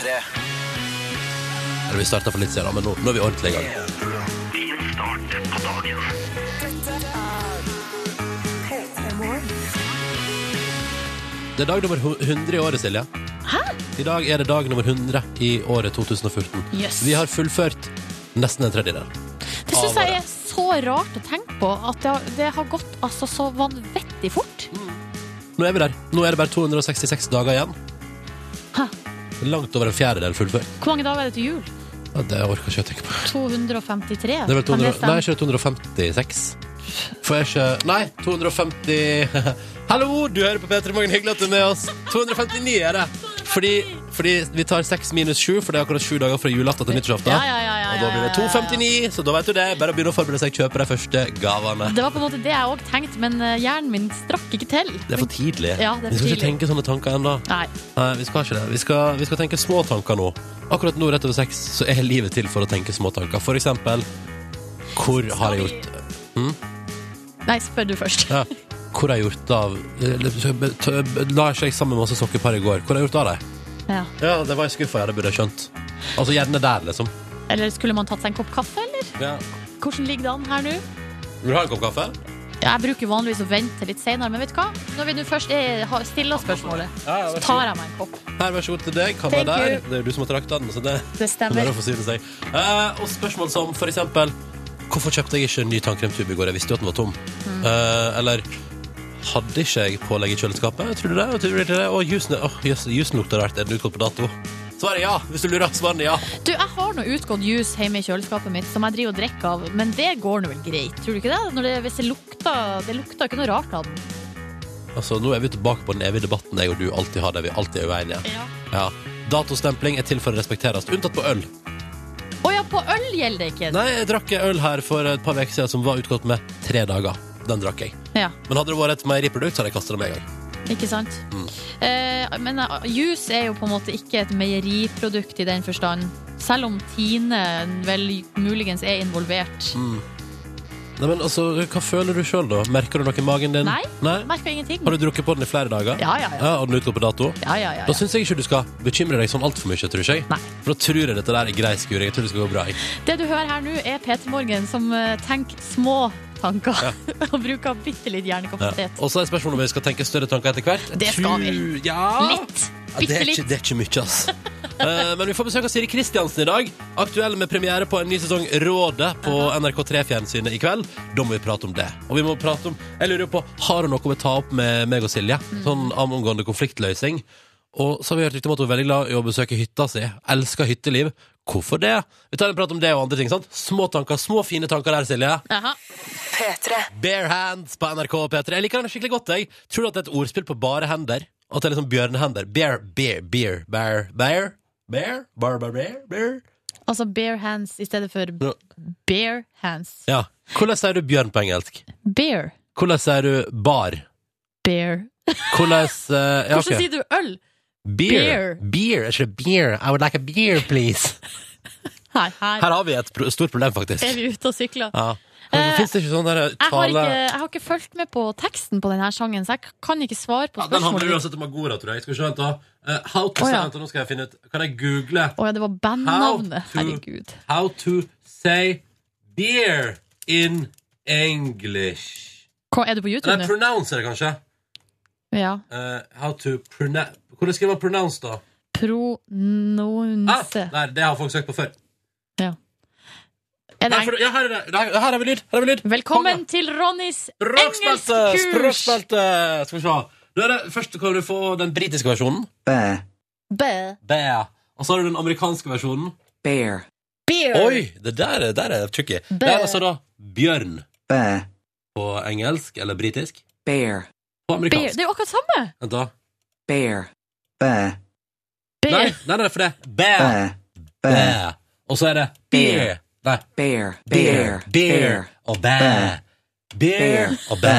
P3. Eller vi starta for litt siden, men nå, nå er vi ordentlig i gang. Det er dag nummer 100 i året, Silje. Hæ? I dag er det dag nummer 100 i året 2014. Yes. Vi har fullført nesten en tredjedel. Det syns jeg er så rart å tenke på, at det har, det har gått altså så vanvittig fort. Nå er vi der. Nå er det bare 266 dager igjen. Langt over en fjerdedel fullført. Hvor mange dager er det til jul? Ja, det orker ikke jeg å tenke på. 253? Det er vel Kan 200, nei, ikke 256. Får jeg ikke Nei, 250 Hallo, du hører på P3 Morgen. Hyggelig at du er med oss. 259 er det. Fordi, fordi vi tar 6 minus 7, for det er akkurat 7 dager fra julaften til nyttårsaften. Ja, ja, ja, da blir det ja, ja, ja. 259, så da vet du det. Bare å begynne å forberede seg, kjøpe de første gavene. Det var på en måte det jeg òg tenkte, men eh, hjernen min strakk ikke til. Det er for tidlig. Ja, det er vi skal ikke tidlig. tenke sånne tanker ennå. Nei. Nei, vi skal ikke det. Vi skal, vi skal tenke små tanker nå. Akkurat nå rett over seks så er livet til for å tenke små tanker. For eksempel Hvor har jeg gjort Nei, spør du først. ja, Hvor har jeg gjort av La seg sammen masse sokkepar i går. Hvor har jeg gjort av dem? Ja. Ja, det var jeg skuffa jeg hadde burde jeg skjønt. Altså gjerne der, liksom. Eller skulle man tatt seg en kopp kaffe, eller? Ja. Hvordan ligger det an her nå? Vil du ha en kopp kaffe? Ja, jeg bruker vanligvis å vente litt senere, men vet du hva? Når vi nå først er, har- stiller spørsmålet, Ja, ja, så tar jeg meg en kopp. Her, vær så god til deg. Være Thank der. you. Det er jo du som har trakta den, så det Det kan stemmer. å forsyne seg. Eh, og spørsmål som for eksempel Hvorfor kjøpte jeg ikke en ny tannkremtube i går? Jeg visste jo at den var tom. Mm. Eh, eller hadde ikke jeg pålegg i kjøleskapet? Tror du det? Tror du det? Å, jusen, åh, jøss, jusen lukter rart. Er den utgått på dato? Svaret er ja. Hvis du lurer, svaret er ja. Du, jeg har noe utgått juice hjemme i kjøleskapet mitt som jeg driver og drikker av, men det går nå vel greit, tror du ikke det? Når det hvis det lukter Det lukter ikke noe rart av den. Altså, Nå er vi tilbake på den evige debatten jeg og du alltid har, der vi alltid er uenige. Ja. Ja. Datostempling er til for å respekteres, unntatt på øl. Å ja, på øl gjelder det ikke. Nei, jeg drakk øl her for et par uker siden som var utgått med tre dager. Den drakk jeg. Ja, Men hadde det vært et meieriprodukt, så hadde jeg kasta det med en gang. Ikke sant? Mm. Eh, men uh, juice er jo på en måte ikke et meieriprodukt i den forstand. Selv om Tine vel muligens er involvert. Nei, men altså, Hva føler du sjøl, da? Merker du noe i magen din? Nei. Nei? Merker ingenting. Har du drukket på den i flere dager? Ja, ja, ja. Ja, Og den er på dato? Ja, ja, ja, Da ja. syns jeg ikke du skal bekymre deg sånn altfor mye, tror jeg. Nei. For da tror jeg dette der er grei skuring. Jeg tror det skal gå bra. jeg. Det du hører her nå, er Peter Morgen som eh, tenker små tanker. og bruker bitte litt Ja. hjernekapasitet. Og så er spørsmålet om vi skal tenke større tanker etter hvert. Det skal vi. Ja. Litt. Ja, det, Bitte litt. det er ikke mye, ass. uh, men vi får besøk av Siri Kristiansen i dag. Aktuell med premiere på en ny sesong Rådet på NRK3-fjernsynet i kveld. Da må vi prate om det. Og vi må prate om Jeg lurer på, har hun noe å ta opp med meg og Silje? Mm. Sånn angående konfliktløsning. Og så har vi hørt rykte om at hun er veldig glad i å besøke hytta si. Elsker hytteliv. Hvorfor det? Vi tar en prat om det og andre ting. sant? Små tanker, små fine tanker der, Silje. Aha. Bare Hands på NRK P3. Jeg liker den skikkelig godt. jeg. Tror du at det er et ordspill på bare hender? At det er liksom bjørnehender? Bear, bear, bear, bear, bear, bear, bear, bear, bear, bear. Altså bare hands i stedet for bare hands. Ja. Hvordan sier du bjørn på engelsk? Bear. Hvordan sier du bar? Bear. Hvordan uh, ja, Hvordan sier du øl? Beer. Beer. beer. ikke beer? I would like a beer, please. Her, her Her har vi et stort problem, faktisk. er vi ute og sykler. Ja. Eh, det ikke sånn der Jeg har, ikke, jeg har ikke fulgt med på teksten på denne sangen, så jeg kan ikke svare på ja, Den handler spørsmålet. uansett om Agora, tror jeg. Skal vi se, vent da. Eh, how to oh, ja. vent Nå skal jeg finne ut Kan jeg google Å ja, det var bandnavnet. How to- Herregud. How to say beer in English. Hva, er du på YouTube Nei, nå? pronounce er det kanskje. Ja. Uh, how to pronounce Hvordan skriver man pronounce, da? Ah, nei, det har folk søkt på før. Ja. Er det Nei, for, ja, her er det. Her er vi lyd. Her er vi lyd. Velkommen til Ronnys engelskkurs! Språkspalte! Skal vi se. Da er det, først kan du få den britiske versjonen. Bæ. Bæ. Bæ. Og så har du den amerikanske versjonen. bear, Bear. Oi! Det der, er- der er tricky. Det er altså da bjørn Bæ. på engelsk eller britisk. bear, På amerikansk. Bear. Det er jo akkurat samme. Vent, da. bear, bear, Bæ. Nei, nei, nei, for det er bæ. Bæ. bæ. Bear. Og så er det beer. Nei, bear, beer. bear, Beer og bæ. Beer Bear. og bæ.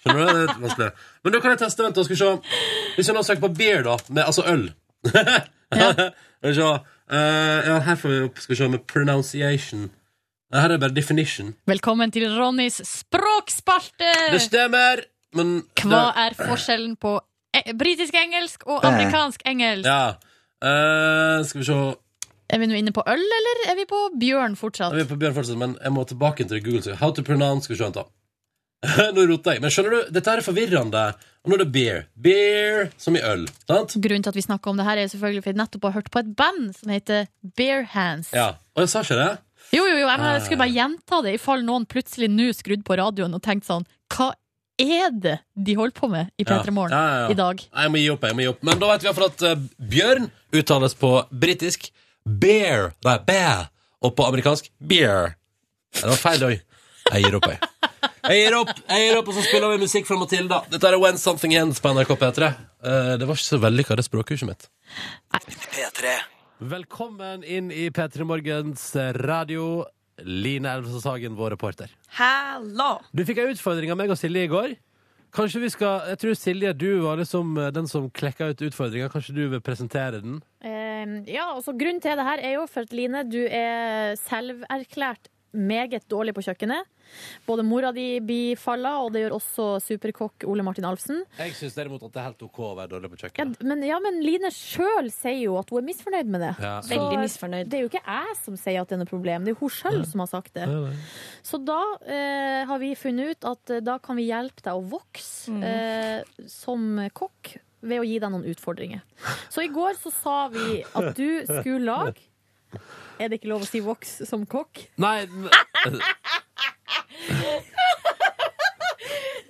Skjønner du? Det er vanskelig. Men da kan jeg teste. Vent, da. Skal vi se. Hvis vi nå søker på beer, da, med, altså øl ja. Uh. Eh, ja, her får vi opp Skal vi se med pronunciation. Her er bare definition. Velkommen til Ronnys språkspalte! Det stemmer, men Hva er forskjellen på e britisk engelsk og amerikansk engelsk? Ja. Eh, skal vi se Er vi nå inne på øl, eller er vi på bjørn fortsatt? Vi er på Bjørn fortsatt, men jeg må tilbake til Google. så How to pronounce, skal vi se vent da. Nå roter jeg. Men skjønner du, dette er forvirrende. Og nå er det beer. Beer som i øl. Sant? Grunnen til at vi snakker om det her, er selvfølgelig fordi jeg nettopp har hørt på et band som heter Bear Hands. Ja. Og jeg sa ikke det? Jo, jo, jo, jeg, jeg skulle bare gjenta det, i fall noen plutselig nå skrudd på radioen og tenkt sånn Hva er det de holder på med i P3 Morgen Ja, ja, ja. i dag? Nei, Jeg må gi opp. jeg må gi opp Men da vet vi i hvert fall at eh, bjørn uttales på britisk bear. Nei, bear. Og på amerikansk beer. Det var feil òg. Jeg gir opp, jeg. Jeg gir opp, jeg gir opp, og så spiller vi musikk fra Matilda. Dette er When Something Ends på NRK P3. Eh, Det var ikke så vellykka, det språkkurset mitt. P3. Velkommen inn i P3 Morgens radio. Line Elvestad Sagen, vår reporter. Hallo! Du fikk en utfordring av meg og Silje i går. Kanskje vi skal, Jeg tror Silje, du var liksom eh, den som klekka ut utfordringa. Kanskje du vil presentere den? Eh, ja, altså Grunnen til det her er jo for at Line, du er selverklært meget dårlig på kjøkkenet. Både mora di blir falla, og det gjør også superkokk Ole Martin Alfsen. Jeg syns derimot at det er helt OK å være dårlig på Ja, kjøkkenet. men, ja, men Line sjøl sier jo at hun er misfornøyd med det. Ja. Så Veldig misfornøyd. Det er jo ikke jeg som sier at det er noe problem, det er hun sjøl som har sagt det. Så da eh, har vi funnet ut at eh, da kan vi hjelpe deg å vokse eh, som kokk ved å gi deg noen utfordringer. Så i går så sa vi at du skulle lage Er det ikke lov å si voks som kokk? Nei,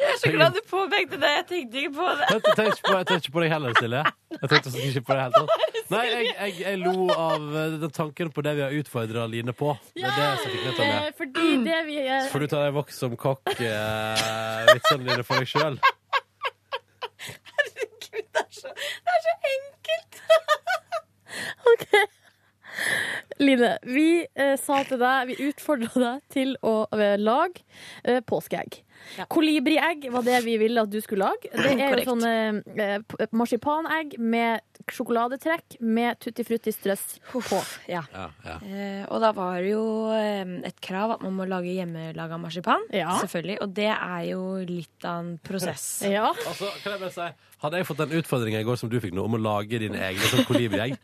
Jeg er så glad du påpekte det. Jeg tenkte ikke på det. jeg tenkte ikke på, jeg tenkte ikke på deg heller, Silje. Jeg tenkte ikke på det helt. Nei, jeg, jeg, jeg lo av eh, den tanken på det vi har utfordra Line på. Det er det som fikk meg til å le. Fordi det vi eh, Så får du ta deg voks som kokk, eh, dine for deg sjøl. Herregud, det er så, det er så enkelt! Line, vi eh, sa til deg, vi utfordra deg til å eh, lage eh, påskeegg. Ja. Kolibriegg var det vi ville at du skulle lage. Det er jo Korrekt. sånne eh, marsipanegg med sjokoladetrekk med tutti frutti strøss på. Ja. Ja, ja. Eh, og da var det jo eh, et krav at man må lage hjemmelaga marsipan. Ja. Selvfølgelig. Og det er jo litt av en prosess. Ja. Altså, kan jeg bare si Hadde jeg fått den utfordringa i går som du fikk nå, om å lage dine egne sånn kolibriegg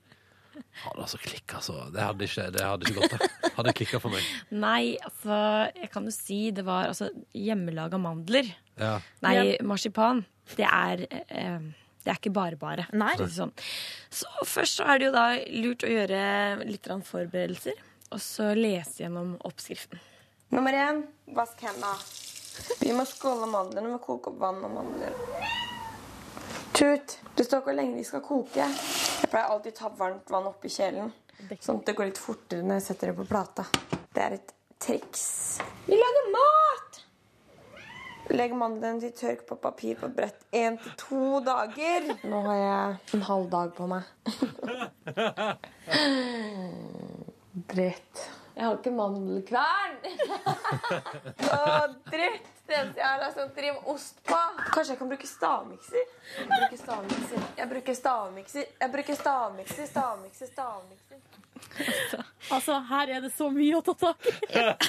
Hadde altså klikka så Det hadde ikke, det hadde ikke gått, det. Hadde klikka for meg. Nei, altså Jeg kan jo si det var altså hjemmelaga mandler. Ja. Nei, marsipan. Det er eh, Det er ikke bare bare. Sånn. Så først så er det jo da lurt å gjøre litt forberedelser. Og så lese gjennom oppskriften. Nummer én, vask hendene. Vi må skåle mandlene med å koke opp vann og mandler. Tut, det står ikke hvor lenge de skal koke. Jeg pleier alltid å ta varmt vann oppi kjelen, sånn at det går litt fortere når jeg setter det på plata. Det er et triks. Vi lager mat! Legg mandelen til tørk på papir på brett én til to dager. Nå har jeg en halv dag på meg. Dritt. Jeg har ikke mandelkvern. Å, dritt. Det eneste jeg har, er sånn trim ost på. Kanskje jeg kan bruke stavmikser? Jeg bruker stavmikser. Jeg bruker stavmikser. Jeg bruker stavmikser, stavmikser, stavmikser. Altså, her er det så mye å ta tak i.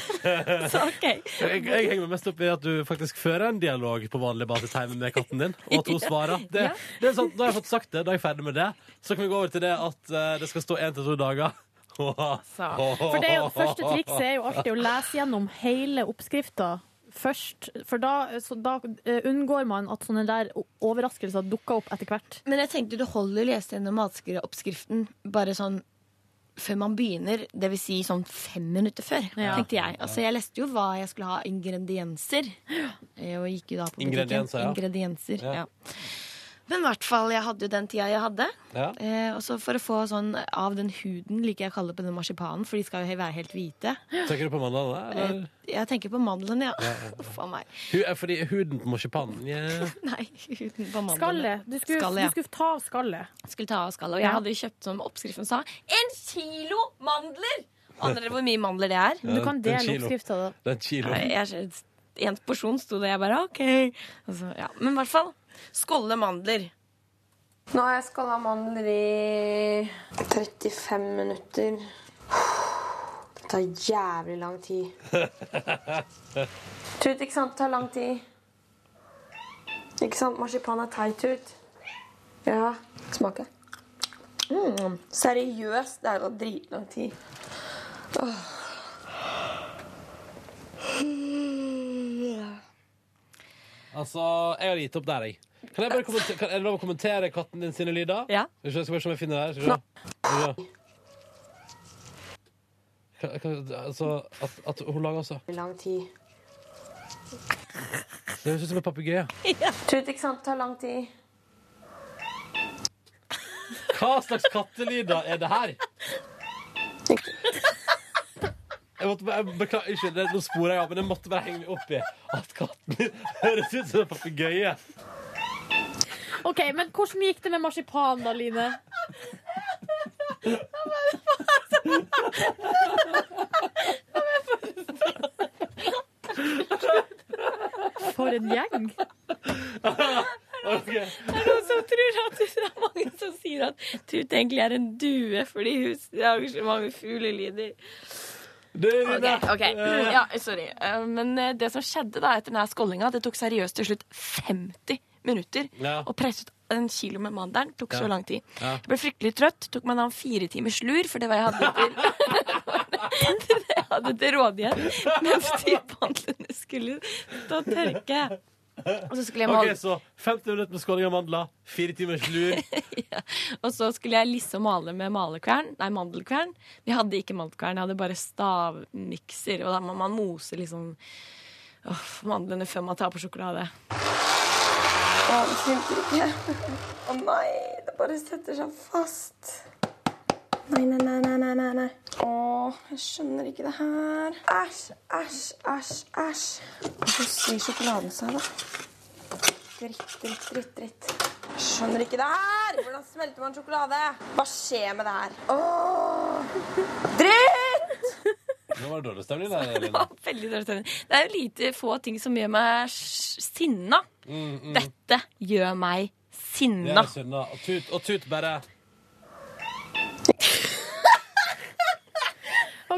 Så ok. Jeg, jeg henger meg mest opp i at du faktisk fører en dialog på vanlig basis hjemme med katten din, og at hun svarer. Det, det er sånn, Nå har jeg fått sagt det, da er jeg ferdig med det. Så kan vi gå over til det at uh, det skal stå én til to dager. For det, er jo, det første trikset er jo alltid å lese gjennom hele oppskrifta først. For da, så da eh, unngår man at sånne der overraskelser dukker opp etter hvert. Men jeg tenkte du holder å lese gjennom matskreoppskriften bare sånn før man begynner, dvs. Si sånn fem minutter før, Ja. tenkte jeg. Altså, jeg leste jo hva jeg skulle ha ingredienser. eh, Og gikk jo da på butikken. Ingredienser, ja. Ingredienser, Ja. ja. Men i hvert fall, jeg hadde jo den tida jeg hadde. Ja. Eh, og så for å få sånn av den huden, liker jeg å kalle det på den marsipanen, for de skal jo være helt hvite. Tenker du på mandlene? Eh, jeg tenker på mandlene, ja. Uff a meg. Fordi huden på marsipanen yeah. Nei, huden på mandlene. Skallet. Du skulle, Skallet, ja. du skulle ta av skallet. skulle ta av skallet. Og jeg Ja. hadde kjøpt som oppskriften sa en kilo mandler! Aner dere hvor mye mandler det er? Du kan dele oppskrifta, da. Det er en kilo. Nei, jeg, en porsjon sto det, jeg bare OK. Altså, ja. Men i hvert fall skålle mandler. Nå har jeg skåla mandler i 35 minutter. Det tar jævlig lang tid. Tut, ikke sant? Det tar lang tid. Ikke sant? Marsipan er teit ut. Ja. Smake. Mm, seriøst, det er jo dritlang tid. Altså, jeg har gitt opp der, jeg. Kan jeg bare kommentere, kan, er det lov å kommentere katten din sine lyder? Ja. Skal vi se, skal vi se om jeg finner det her. Skal vi se. Skal vi se. Altså, at, at hun lager altså Lang tid. Det høres ut som en papegøye. Tut, ikke sant? Tar lang tid. Hva slags kattelyder er det her? Jeg måtte bare, jeg Beklager, unnskyld, det- nå sporer jeg av, men jeg måtte bare henge meg opp i at katten høres ut som en papegøye. OK, men hvordan gikk det med marsipan, da, Line? For en gjeng. Det er noen som tror at det er mange som sier at Tut egentlig er en due fordi hun lager så mange fuglelyder. Okay, okay. Ok, ok. Ja, sorry. Eh, Men eh, det som skjedde da etter denne skålinga, det tok seriøst til slutt 50 minutter Ja. Og presset en kilo med mandelen. Tok Ja. så lang tid. Ja. Jeg ble fryktelig trøtt. Tok meg en fire timers lur, for det var jeg hadde til det jeg hadde til rådighet mens de mandlene skulle stå og tørke. Og så skulle jeg Ok, male så 50 minutter med skåling av mandler, fire timers lur. Og så skulle jeg lisse og male med malekvern. Nei, mandelkvern. Vi hadde ikke mandelkvern, jeg hadde bare stavmikser. Og da må man mose liksom åh, mandlene før man tar på sjokolade. Å, det funker ikke. Å nei, det bare setter seg fast. Nei, nei, nei, nei, nei, nei, nei. Å, jeg skjønner ikke det her. Æsj, æsj, æsj, æsj. Hvordan sier sjokoladen seg, da? Dritt, dritt, dritt, dritt. Jeg skjønner ikke det her. Hvordan smelter man sjokolade? Hva skjer med det her? Åh! Nå var det dårlig stemning der, Det var veldig dårlig stemning. Det er jo lite få ting som gjør meg sinna. Mm, mm. Dette gjør meg sinna. Det sinna. er. Og tut, og tut bare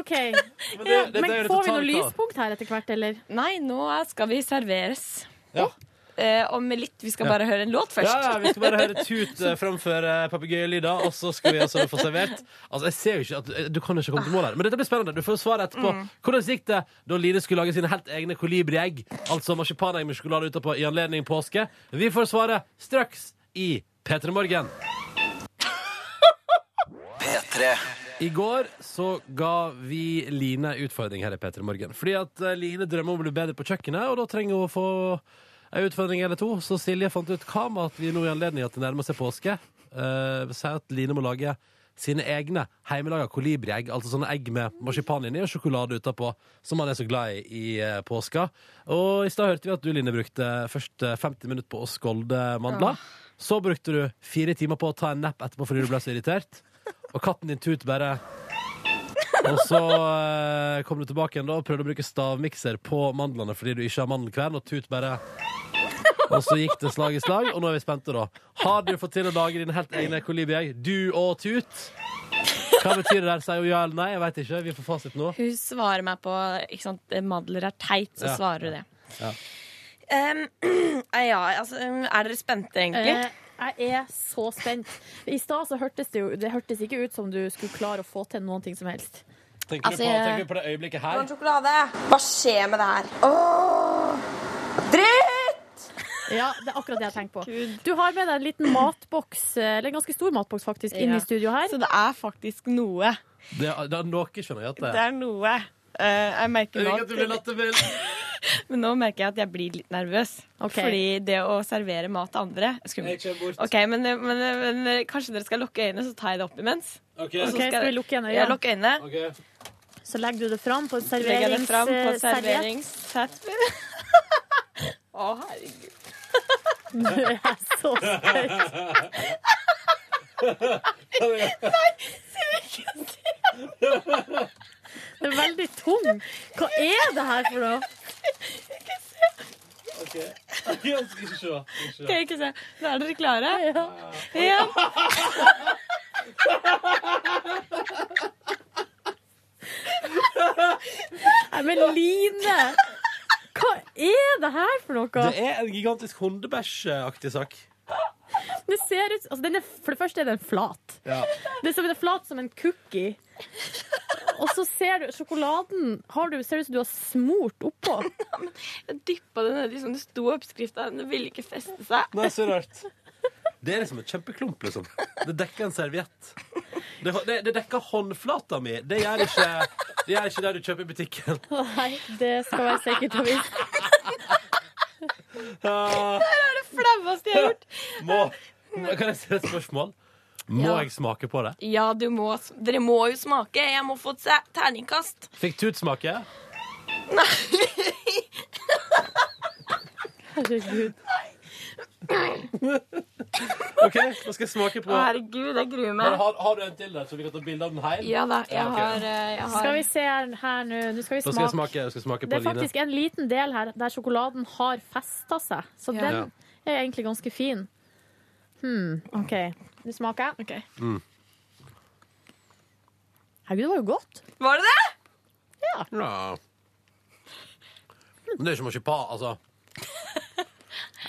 OK. Men, det, det, det, Men får vi noe lyspunkt her etter hvert, eller? Nei, nå skal vi serveres. Ja. Eh, om litt. Vi skal Ja. bare høre en låt først. Ja, ja, vi skal bare høre Tut eh, framføre papegøyelyder, og så skal vi altså få servert. Altså, jeg ser jo ikke at Du kan jo ikke komme til mål her, men dette blir spennende. Du får svaret etterpå. Hvordan gikk det da Line skulle lage sine helt egne kolibriegg? Altså marsipanegg med sjokolade utapå i anledning påske? Vi får svaret straks i P3 Morgen. P3. I går så ga vi Line utfordring her i P3 Morgen. Fordi at eh, Line drømmer om å bli bedre på kjøkkenet, og da trenger hun å få en utfordring eller to. Så Silje fant ut hva med at vi nå i anledning at det nærmer seg påske, uh, sier at Line må lage sine egne hjemmelaga kolibriegg, altså sånne egg med marsipan inni og sjokolade utapå, som man er så glad i i eh, påska. Og i stad hørte vi at du, Line, brukte først eh, 50 minutter på å skolde mandler. Så brukte du fire timer på å ta en napp etterpå fordi du ble så irritert. Og katten din Tut bare Og så eh, kom du tilbake igjen da og prøvde å bruke stavmikser på mandlene fordi du ikke har mandelkvern, og Tut bare Og så gikk det slag i slag, og nå er vi spente, da. Har du fått til å lage dine helt egne kolibiegg, du og Tut? Hva betyr det der? Sier hun ja eller nei? Jeg veit ikke. Vi får fasit nå. Hun svarer meg på ikke sant, Mandler er teit, så Ja. svarer hun det. Ja. Um, ja, altså, um, er dere spente, egentlig? Eh, jeg er så spent. I stad så hørtes det jo Det hørtes ikke ut som du skulle klare å få til noen ting som helst. Tenker, Altså, du, på, tenker du på det øyeblikket her? Sjokolade. Hva skjer med det her? Åh, dritt! Ja, det er akkurat det jeg tenker på. Du har med deg en liten matboks, eller en ganske stor matboks faktisk, inn i studio her. Så det er faktisk noe. Det, det er noe, skjønner jeg at det Det er. er noe. Uh, jeg merker nå at du blir at, lattermild. men nå merker jeg at jeg blir litt nervøs. Okay. Fordi det å servere mat til andre er Jeg skummelt. Okay. Ok, men, men, men kanskje dere skal lukke øynene, så tar jeg det opp imens. Ok, Og så Ok, skal vi lukke øynene? Ja, lukke øynene. ok. Så legger du det fram på en serveringsserviett. legger jeg det fram på serveringsserviett. serveringssett. Å, herregud. Du er Det er veldig tung. Hva er det her for noe? Ok. Jeg skal ikke se. Skal jeg ikke se. Nå er dere klare? Ja. Ja. Nei, men Line! Hva er det her for noe? Det er en gigantisk hundebæsjaktig sak. Det ser ut, altså den er, For det første er den flat. Ja. Det er som, det er flat som en cookie. Og så ser du sjokoladen har du, ser ut som du har smurt oppå. Jeg dyppa det nedi som det sto i oppskrifta. Den ville ikke feste seg. Nei, så rart. Det er liksom en kjempeklump, liksom. Det dekker en serviett. Det, det, det dekker håndflata mi. Det gjør ikke det gjør ikke det du kjøper i butikken. Nei, det skal være sikkert og visst. Ah, Flaueste jeg har gjort. må, kan jeg stille et spørsmål? Må Ja. jeg smake på det? Ja, du må, dere må jo smake. Jeg må få se terningkast. Fikk Tut smake? Herregud. OK, nå skal jeg smake på Å, herregud, jeg gruer meg. har, har du en til der, så vi kan ta bilde av den her? Ja da, jeg Ja, ok. har, eh, jeg Skal vi se her, her nå. Nå skal vi Da skal jeg smake. smake, jeg skal smake Det er Line. faktisk en liten del her der sjokoladen har festa seg. Så Ja. den er egentlig ganske fin. Hmm, OK. Nå smaker jeg. Ok. Herregud, det var jo godt. Var det det? Ja. Men det er ikke marsipan, altså.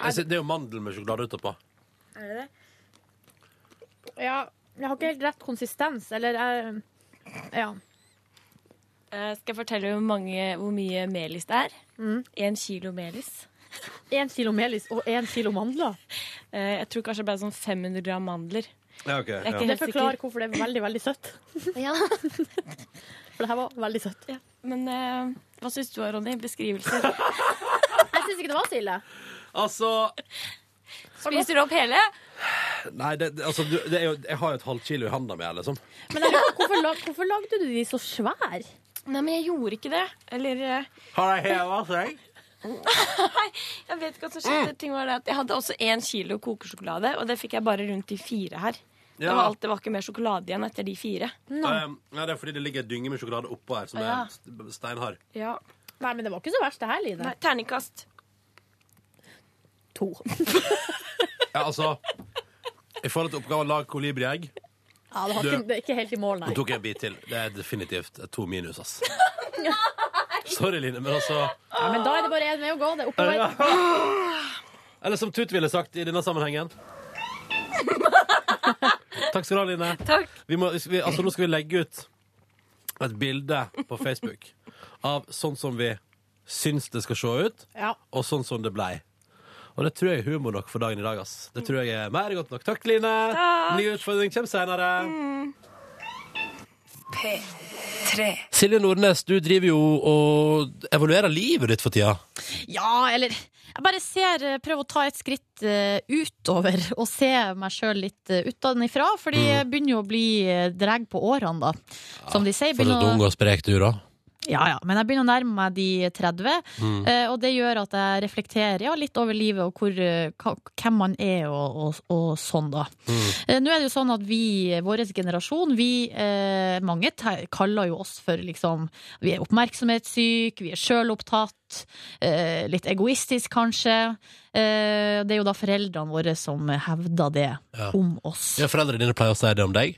Jeg ser- Det er jo mandel med sjokolade utapå. Er det det? Ja, jeg har ikke helt rett konsistens, eller jeg Ja. Eh, skal jeg fortelle hvor, mange, hvor mye melis det er? Mm. Én kilo melis. Én kilo melis og én kilo mandler. Eh, jeg tror kanskje det ble sånn 500 gram mandler. Ja, ok. Jeg er Ja. ikke Det helt forklarer sikker. hvorfor det er veldig, veldig søtt. Ja. For det her var veldig søtt. Ja. Men eh, hva syns du, Ronny? Beskrivelser. Jeg syns ikke det var så ille. Altså Spiser du opp hele? Nei, det, det- altså, du, det er jo, jeg har jo et halvt kilo i handa mi, liksom. Men er, hvorfor, lag, hvorfor lagde du de så svære? Nei, men jeg gjorde ikke det. Eller eh, Har jeg heva seg? Jeg vet ikke hva som skjedde. Ting var det at Jeg hadde også én kilo kokesjokolade, og det fikk jeg bare rundt de fire her. Det, var alt, det var ikke mer sjokolade igjen etter de fire. Um, Nei, det er fordi det ligger en dynge med sjokolade oppå her, som Ja. er steinhard. Ja. Nei, men det var ikke så verst, det her, Line. Nei, terningkast. To. Ja, altså I forhold til oppgaven lag kolibriegg, Ja, det, har Du- ikke, det er ikke helt i mål, nei. nå tok jeg en bit til. Det er definitivt et to minus, ass. Sorry, Line, men altså Ja, men da er det bare én vei å gå. Det er oppover. Eller som Tut ville sagt i denne sammenhengen. Takk skal du ha, Line. Takk. Vi må, vi, altså, nå skal vi legge ut et bilde på Facebook av sånn som vi syns det skal se ut, Ja. og sånn som det blei. Og det tror jeg er humor nok for dagen i dag. ass. Det tror jeg er mer godt nok. Takk, Line. Ny utfordring kommer senere. P3 Silje Nordnes, du driver jo og evaluerer livet ditt for tida. Ja, eller jeg bare ser eh, Prøver å ta et skritt uh, utover og se meg sjøl litt uh, utenfra. Fordi jeg begynner jo å bli uh, dreg på årene, da. Som de sier. For å- ung og sprek, du, da. Ja, ja, men jeg begynner å nærme meg de 30, Mm. eh, og det gjør at jeg reflekterer ja, litt over livet og hvor, eh, hvem man er og, og, og sånn, da. Mm. Eh, Nå er det jo sånn at vi, vår generasjon, vi eh, Mange kaller jo oss for liksom Vi er oppmerksomhetssyke, vi er sjølopptatt, eh, litt egoistisk kanskje. Eh, det er jo da foreldrene våre som hevder det Ja. om oss. Ja, Foreldrene dine pleier å si det om deg.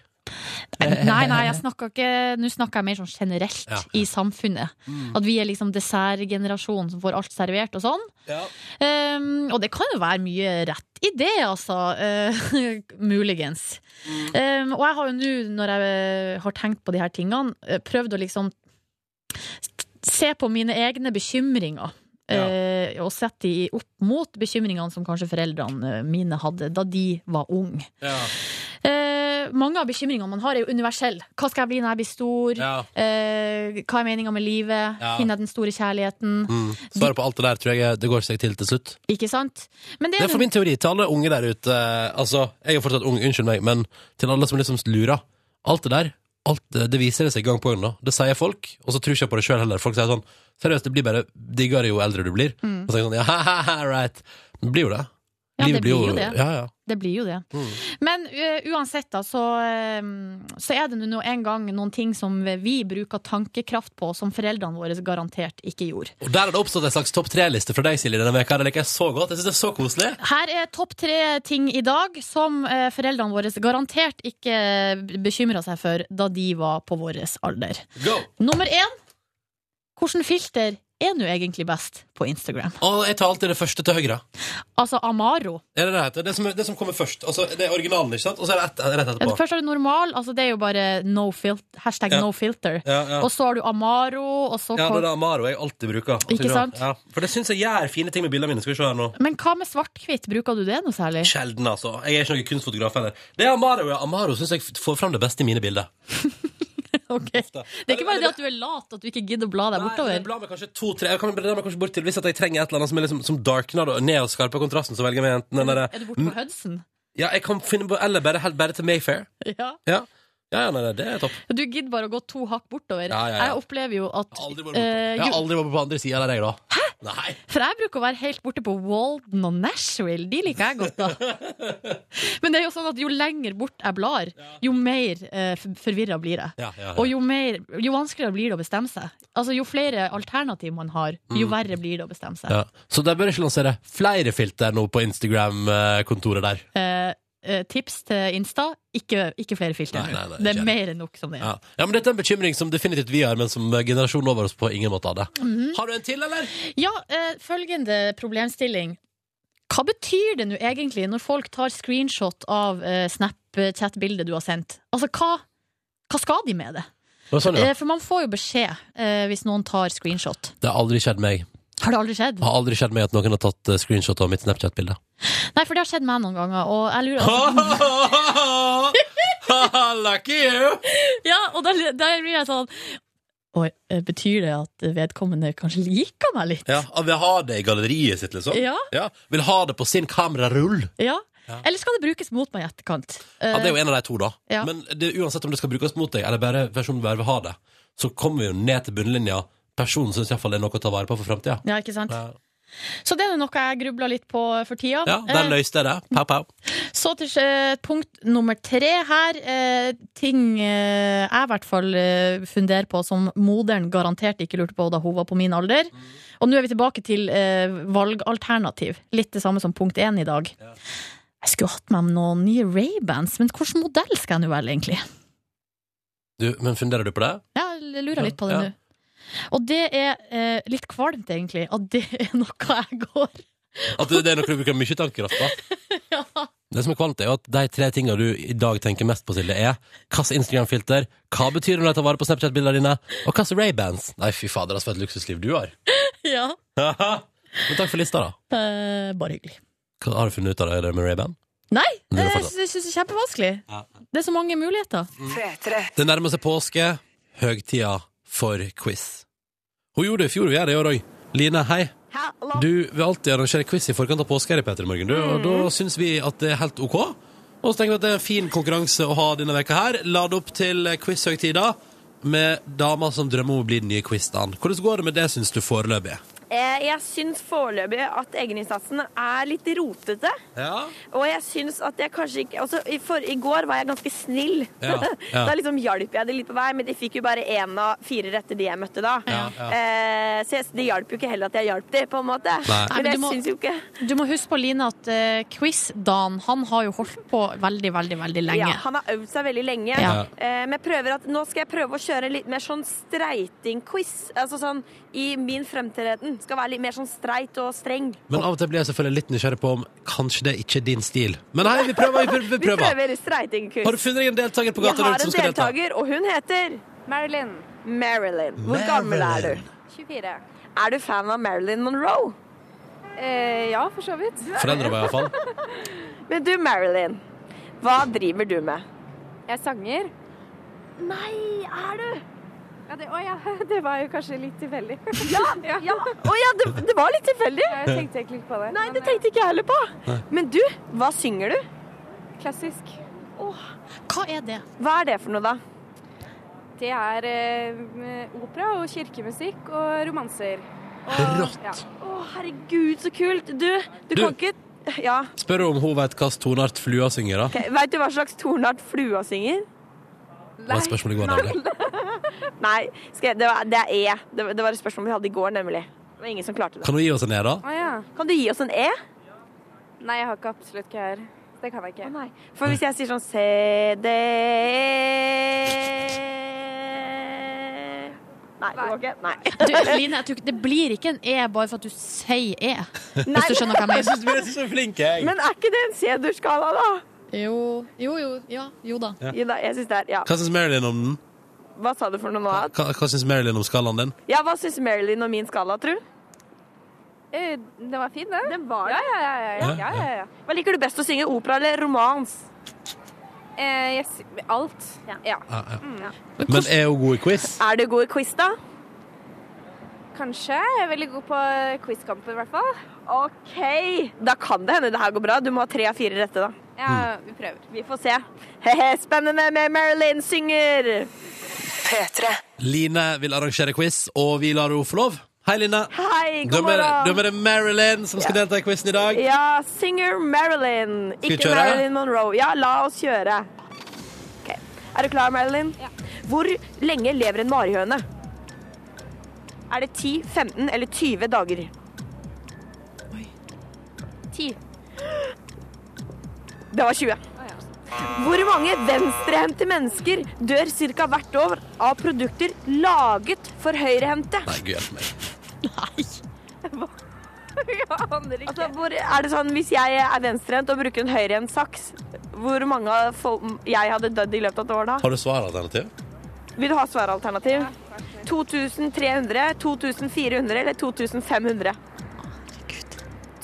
Nei, nei, jeg snakker ikke Nå snakker jeg mer sånn generelt Ja. i samfunnet. At vi er liksom dessertgenerasjonen som får alt servert og sånn. Ja. Um, og det kan jo være mye rett i det, altså. Uh, muligens. Um, og jeg har jo nå, når jeg eh, har tenkt på de her tingene, eh, prøvd å liksom se på mine egne bekymringer. Ja. eh, og sette de opp mot bekymringene som kanskje foreldrene mine hadde da de var unge. Ja. Eh, mange av bekymringene man har, er jo universelle. Hva skal jeg bli når jeg blir stor? Ja. Eh, hva er meninga med livet? Ja. Finner jeg den store kjærligheten? Mm. Svaret på alt det der tror jeg det går seg til til slutt. Ikke sant? Men det Det er, er for min teori til alle unge der ute. Altså, jeg er fortsatt ung, unnskyld meg, men til alle som liksom lurer. Alt det der, alt det, det viser det seg gang på gang. nå. Det sier folk, og så tror ikke jeg på det sjøl heller. Folk sier sånn Seriøst, det blir bare diggere jo eldre du blir. Og så er jeg sånn, ja, right. Det blir jo det. Ja, det blir jo det. Ja, ja. det blir jo det. Mm. Men uh, uansett, da, så, uh, så er det nå en gang noen ting som vi bruker tankekraft på, som foreldrene våre garantert ikke gjorde. Og der har det oppstått en slags topp tre-liste fra deg, Silje, denne veka. Det liker jeg så godt. Jeg synes det er så koselig. Her er topp tre ting i dag som uh, foreldrene våre garantert ikke bekymra seg for da de var på vår alder. Go! Nummer én. Hvilket filter er nå egentlig best på Instagram? Og jeg tar alltid det første til høyre. Altså Amaro. Er det det heter? Det som, det som kommer først. Altså, det er originalen, ikke sant? Og så er det et, rett etterpå. Først har du normal, altså det er jo bare no hashtag Ja. no filter. Ja, ja. Og så har du Amaro, og så Ja, det er det Amaro jeg alltid bruker. Ikke sant? Ja, for det syns jeg gjør fine ting med bildene mine. Skal vi se her nå. Men hva med svart-hvitt? Bruker du det noe særlig? Sjelden, altså. Jeg er ikke noen kunstfotograf heller. Det er Amaro, ja. Amaro syns jeg får fram det beste i mine bilder. Ok. Det er ikke bare det at du er lat, at du ikke gidder å bla deg Nei, bortover. jeg blar meg kanskje to-tre Jeg kan bla meg kanskje bort til Hvis at jeg trenger et eller annet som, er liksom, som darkner og ned og skarper kontrasten, så velger jeg enten den derre Er du borte på Hudson? Ja, jeg kan finne på Eller bare, bare til Mayfair. Ja. Ja. Ja, nei, nei, det er topp. Du gidder bare å gå to hakk bortover. Ja, ja, ja. Jeg opplever jo at Jeg har aldri vært eh, jo, på andre sida der, jeg, da. Hæ? Nei. For jeg bruker å være helt borte på Walden og Nashville. De liker jeg godt, da. Men det er jo sånn at jo lenger bort jeg blar, jo mer eh, forvirra blir jeg. Og jo, mer, jo vanskeligere blir det å bestemme seg. Altså Jo flere alternativ man har, jo verre blir det å bestemme seg. Mm. Ja. Så de bør ikke lansere flere filter nå på Instagram-kontoret der. Eh, eh, tips til Insta ikke, ikke flere filtre. Nei, nei, nei, det er mer enn nok som det er. Ja. ja, men Dette er en bekymring som definitivt vi har, men som generasjonen over oss på ingen måte hadde. Mhm. Har du en til, eller? Ja, eh, følgende problemstilling. Hva betyr det nå egentlig når folk tar screenshot av eh, Snapchat-bildet du har sendt? Altså, hva, hva skal de med det? Sånn, ja. Eh, for man får jo beskjed eh, hvis noen tar screenshot. det har aldri skjedd meg. Har det aldri skjedd? Har aldri skjedd meg at noen har tatt eh, screenshot av mitt Snapchat-bilde. Nei, for det har skjedd meg noen ganger, og jeg lurer altså, Lucky you! Ja, og da, da blir jeg sånn Oi, eh, betyr det at vedkommende kanskje liker meg litt? Ja, Han vil ha det i galleriet sitt, liksom? Ja. Vil ha det på sin kamerarull? Ja. Eller skal det brukes mot meg i etterkant? Ja, Det er jo en av de to, da. Ja. Men det, uansett om det skal brukes mot deg, eller bare versjonen bare vil ha det, så kommer vi jo ned til bunnlinja. Personen syns iallfall er noe å ta vare på for framtida. Ja, ikke sant? Ja. Så det er noe jeg grubler litt på for tida. ja, der Eh, løste jeg det. Pow, pow. Så til eh, punkt nummer tre her. Eh, ting jeg i hvert fall funderer på som moderen garantert ikke lurte på da hun var på min alder. Og nå er vi tilbake til valgalternativ. Litt det samme som punkt én i dag. Jeg skulle hatt meg noen nye Ray-bands, men hvilken modell skal jeg nå velge, egentlig? Du, men funderer du på det? Ja, jeg lurer litt på det Ja. nå. Og det er eh, litt kvalmt, egentlig, at det er noe jeg går At det, det er noe du bruker mye tankekraft på? ja. Det som er kvalmt, er jo at de tre tingene du i dag tenker mest på, Silje, er hvilket Instagram-filter, hva betyr det når jeg tar vare på Snapchat-bildene dine, og hvilke Ray-bands. Nei, fy fader, altså for et luksusliv du har. ja. Men takk for lista, da. Eh, bare hyggelig. Hva har du funnet ut av det med Ray-band? Nei, Det synes jeg fortsatt. det er kjempevanskelig. Ja. Det er så mange muligheter. Det nærmer seg påske, høgtida for quiz. Hun gjorde det i fjor, vi gjør det i år òg. Line, hei. Du vil alltid arrangere quiz i forkant av påske her i Peter morgen, du, og da syns vi at det er helt OK. Og så tenker vi at det er en fin konkurranse å ha denne veka her. Lad opp til quizhøgtida med damer som drømmer om å bli den nye quiz-dagen. Hvordan går det med det, syns du, foreløpig? Eh, Jeg syns foreløpig at egeninnsatsen er litt rotete. Ja. Og jeg syns at jeg kanskje ikke altså, i, for, I går var jeg ganske snill. Ja, ja. da liksom hjalp jeg det litt på vei, men de fikk jo bare én av fire retter de jeg møtte da. Ja, ja. Eh, så det hjalp jo ikke heller at jeg hjalp de, på en måte. Nei. Nei, men Men jeg syns jo ikke Du må huske på, Line, at uh, quiz-Dan han har jo holdt på veldig, veldig veldig lenge. Ja, han har øvd seg veldig lenge. Ja. Eh, men jeg prøver at, nå skal jeg prøve å kjøre litt mer sånn streiting-quiz. Altså sånn i min fremtreden. Skal være litt mer sånn streit og streng. Men av og til blir jeg selvfølgelig litt nysgjerrig på om kanskje det ikke er din stil. Men hei, vi prøver. Vi prøver. Vi Vi prøver. prøver. Har du funnet deg en deltaker på Jeg gata har rundt en som skal delta? deltaker, og hun heter Marilyn, Marilyn. Hvor gammel er du? 24. Er du fan av Marilyn Monroe? Eh, ja, for så vidt. Foreldra var iallfall. Men du, Marilyn. Hva driver du med? Jeg sanger. Nei, er du? Ja, det, å ja, det var jo kanskje litt tilfeldig. Ja! ja. Å ja, det, det var litt tilfeldig. Jeg tenkte egentlig ikke på det. Nei, det tenkte ikke jeg heller på. Men du, hva synger du? Klassisk. Klassisk. Hva er det? Hva er det for noe, da? Det er eh, opera og kirkemusikk og romanser. Og, Rått. Ja. Å, herregud, så kult. Du, du, Du- kan ikke Ja. Spør om hun vet hvilken toneart flua synger, da. Okay. vet du hva slags toneart flua synger? Det var spørsmålet i går, nemlig. Nei, skal jeg, det, var, det er E. Det, var- det var et spørsmål vi hadde i går, nemlig. Det var ingen som klarte det. Kan du gi oss en E, da? Ah, ja. Kan du gi oss en E? Nei, jeg har ikke absolutt ikke her. Det kan jeg ikke. Nei. For hvis jeg sier sånn C, D Nei. det går ikke. Nei. Du, Line, tror det blir ikke en E bare for at du sier E. Hvis du skjønner hva jeg mener. Du er så flink, jeg. Men er ikke det en C-dur-skala, da? Jo, jo, jo, ja, jo da. Jo da, jeg synes det er, ja. Hva syns Marilyn om den? Hva sa du for noe nå? Hva, hva syns Marilyn om skalaen din? Ja, hva syns Marilyn om min skala, tru? Eh, Det var fin, det. Det var Ja, det. ja, ja. ja, ja, ja, ja. Hva liker du best å synge? Opera eller romans? Eh, jeg, sy- alt. Ja. Ja, ja. Men er hun god i quiz? Er du god i quiz, da? Kanskje. Jeg er veldig god på quizkamper, i hvert fall. OK. Da kan det hende det her går bra. Du må ha tre av fire rette, da. Ja, Mm. vi prøver. Vi får se. Hehe, Spennende med Marilyn synger. Line vil arrangere quiz, og vi lar henne få lov. Hei, Line. Hei, Du god med, du er med deg Marilyn, som skal delta i quizen i dag. Ja, singer Marilyn. Skal vi Ikke kjøre? Marilyn Monroe. Ja, la oss kjøre. Ok. Er du klar, Marilyn? Ja. Hvor lenge lever en marihøne? Er det 10, 15 eller 20 dager? Oi. Ti. Det var 20. Hvor mange venstrehendte mennesker dør ca. hvert år av produkter laget for høyrehendte? Nei, gud hjelpe meg. Nei. Jeg aner ikke. Altså, hvor, er det sånn, Hvis jeg er venstrehendt og bruker en høyrehendt saks, hvor mange folk jeg hadde dødd i løpet av et år da? Har du svaralternativ? Vil du ha svaralternativ? Ja, 2300, 2400 eller 2500?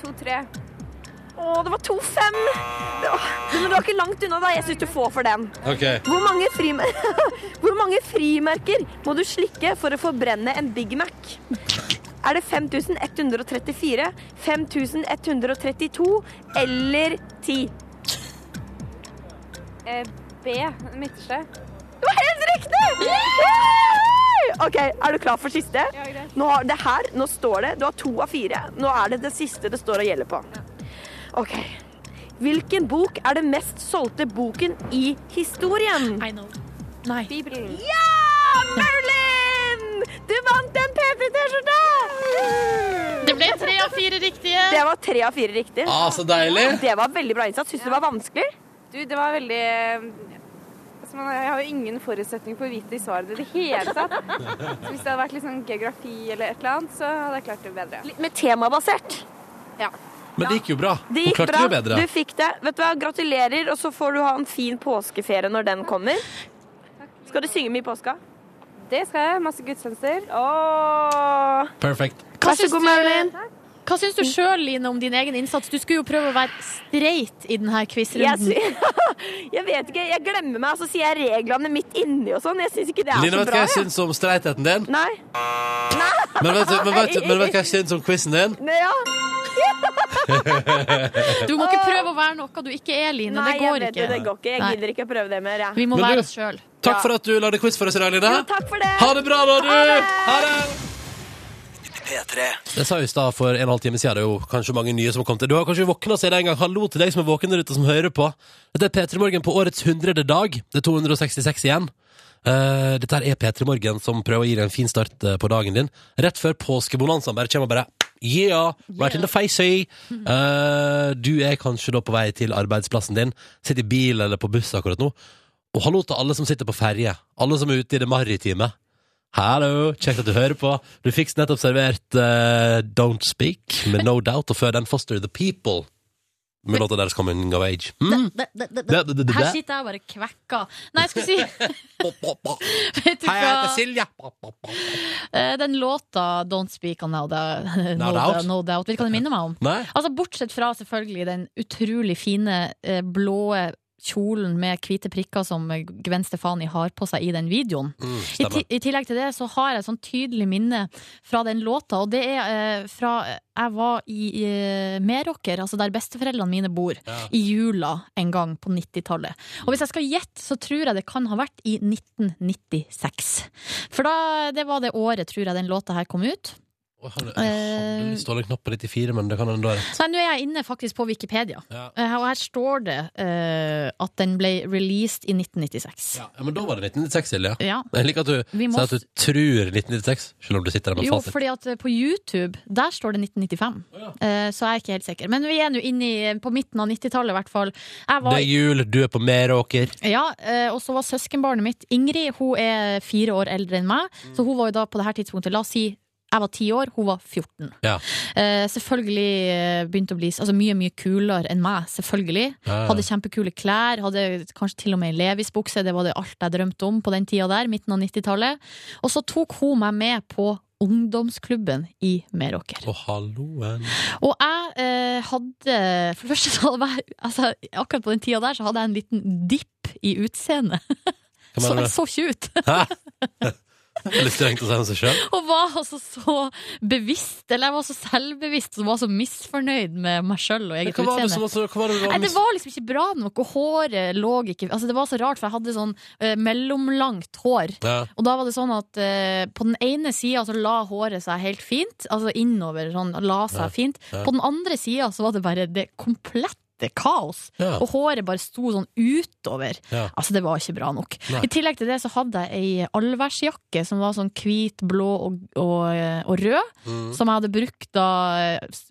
To-tre. Å, det var 25! Det men du var ikke langt unna, da. Jeg syns du får for den. Okay. Hvor mange, Hvor mange frimerker må du slikke for å forbrenne en Big Mac? Er det 5134, 5132 eller 10? Eh, B. Midterste. Det var helt riktig! OK, er du klar for siste? Ja, greit. Nå, har, det her, nå står det Du har to av fire. Nå er det det siste det står og gjelder på. OK. Hvilken bok er den mest solgte boken i historien? I know. Nei. Bibelen. Ja! Marilyn! Du vant en P3-T-skjorte! Det ble tre av fire riktige. Det var tre av fire riktige. Ah, så deilig. Det var veldig bra innsats. Syns du det var vanskelig? Du, det var veldig altså, Jeg har jo ingen forutsetning for å vite de svarene i det hele tatt. Så hvis det hadde vært litt sånn geografi eller et eller annet, så hadde jeg klart det bedre. Litt Med temabasert. Ja. Men det gikk jo bra. Det Hun klarte bra. det bedre. Du fikk det. Vet du hva, Gratulerer, og så får du ha en fin påskeferie når den kommer. Skal du synge mye i påska? Det skal jeg. Masse gudstjenester. Åh. Perfekt. Vær så god, Marilyn! Marilyn. Hva syns du sjøl, Line, om din egen innsats? Du skulle jo prøve å være streit i denne quizrunden. Jeg, jeg vet ikke, jeg glemmer meg, og så sier jeg reglene midt inni og sånn. Jeg syns ikke det er Line, så vet du hva jeg jeg. syns om streitheten din? Nei. Men vet du, men vet, du- men vet du hva jeg syns om quizen din? Nei, ja. Du må ikke prøve å være noe du ikke er, Line. Nei, det jeg går vet ikke. det, det går ikke. Jeg Nei. gidder ikke å prøve det mer. Ja. Vi må Men være du- oss sjøl. Takk Ja. for at du lagde quiz for oss i dag, Line. Jo, takk for det. Ha det bra, da, du! Ha det. Ha det! Jeg sa jo i stad for en og en halv time siden, det er jo kanskje mange nye som har kommet til. Du har kanskje våkna siden en gang. Hallo til deg som er våken der ute, som hører på. Dette er P3 Morgen på årets 100. dag. Det er 266 igjen. Uh, dette her er P3 Morgen som prøver å gi deg en fin start eh, på dagen din. Rett før påskebonanzaen bare kommer og bare Yeah! Right in the face! Uh, du er kanskje da på vei til arbeidsplassen din, sitter i bil eller på buss akkurat nå. Og hallo til alle som sitter på ferje. Alle som er ute i det maritime. Hallo, kjekt at du hører på. Du fikk nettopp servert eh, Don't Speak med No Doubt, og før den Foster The People med låta deres Coming of Age. Mm. Det- det- det- Det- det- det- Her sitter jeg bare kvekker. Nei, jeg skulle si Vet du Hei, jeg heter hva? Silje. Eh, Den låta Don't Speak on Now Doubt, no, Doubt? no doubt. Vet du hva det minner meg om? Nei? Altså Bortsett fra selvfølgelig den utrolig fine eh, blå kjolen med hvite prikker som Gwen Stefani har på seg i den videoen. Mm, I, I tillegg til det så har jeg et sånn tydelig minne fra den låta, og det er eh, fra jeg var i eh, Meråker, altså der besteforeldrene mine bor, Ja. i jula en gang på 90-tallet. Og hvis jeg skal gjette, så tror jeg det kan ha vært i 1996. For da, det var det året, tror jeg, den låta her kom ut. Jeg hadde, jeg lyst til å holde en knapp på 94, men det kan hende du har rett. Nei, nå er jeg inne faktisk på Wikipedia, Ja. Eh, og her står det uh, at den ble released i 1996. Ja, men da var det 1996, Silje. Ja. Jeg liker at du Vi må sier at du tror 1996, selv om du sitter der med Jo, fasit. fordi at eh, på YouTube, der står det 1995. Eh, Så jeg er ikke helt sikker. Men vi er nå inne i, på midten av 90-tallet, i hvert fall. Var, Det er jul, du er på Meråker. ja, uh, og så var søskenbarnet mitt Ingrid, hun er fire år eldre enn meg. Mm. Så hun var jo da på det her tidspunktet, la oss si jeg var ti år, hun var 14. Ja. Uh, selvfølgelig eh, begynte å bli altså, mye mye kulere enn meg. Selvfølgelig. Ja. Hadde kjempekule klær, hadde kanskje til og med Levis-bukse. Det var det alt jeg drømte om på den tida der, midten av 90-tallet. Og så tok hun meg med på ungdomsklubben i Meråker. Å, halloen. Og jeg eh, hadde For det første, så hadde jeg, altså, akkurat på den tida der, så hadde jeg en liten dipp i utseendet. Så jeg så ikke ut. Litt strengt å si om seg sjøl? Og var altså så bevisst, eller jeg var så selvbevisst og var så misfornøyd med meg sjøl og eget Hva var det som var så hva var det du var Nei, det var liksom ikke bra nok, og håret lå ikke Altså Det var så rart, for jeg hadde sånn eh, mellomlangt hår. ja. Og da var det sånn at eh, på den ene sida så la håret seg helt fint, altså innover, sånn, la seg fint. På den andre sida så var det bare det komplette kaos. Ja. Og håret bare sto sånn utover. Ja. Altså, det var ikke bra nok. Nei. I tillegg til det så hadde jeg ei allværsjakke som var sånn hvit, blå og, og, og rød. Mm. Som jeg hadde brukt da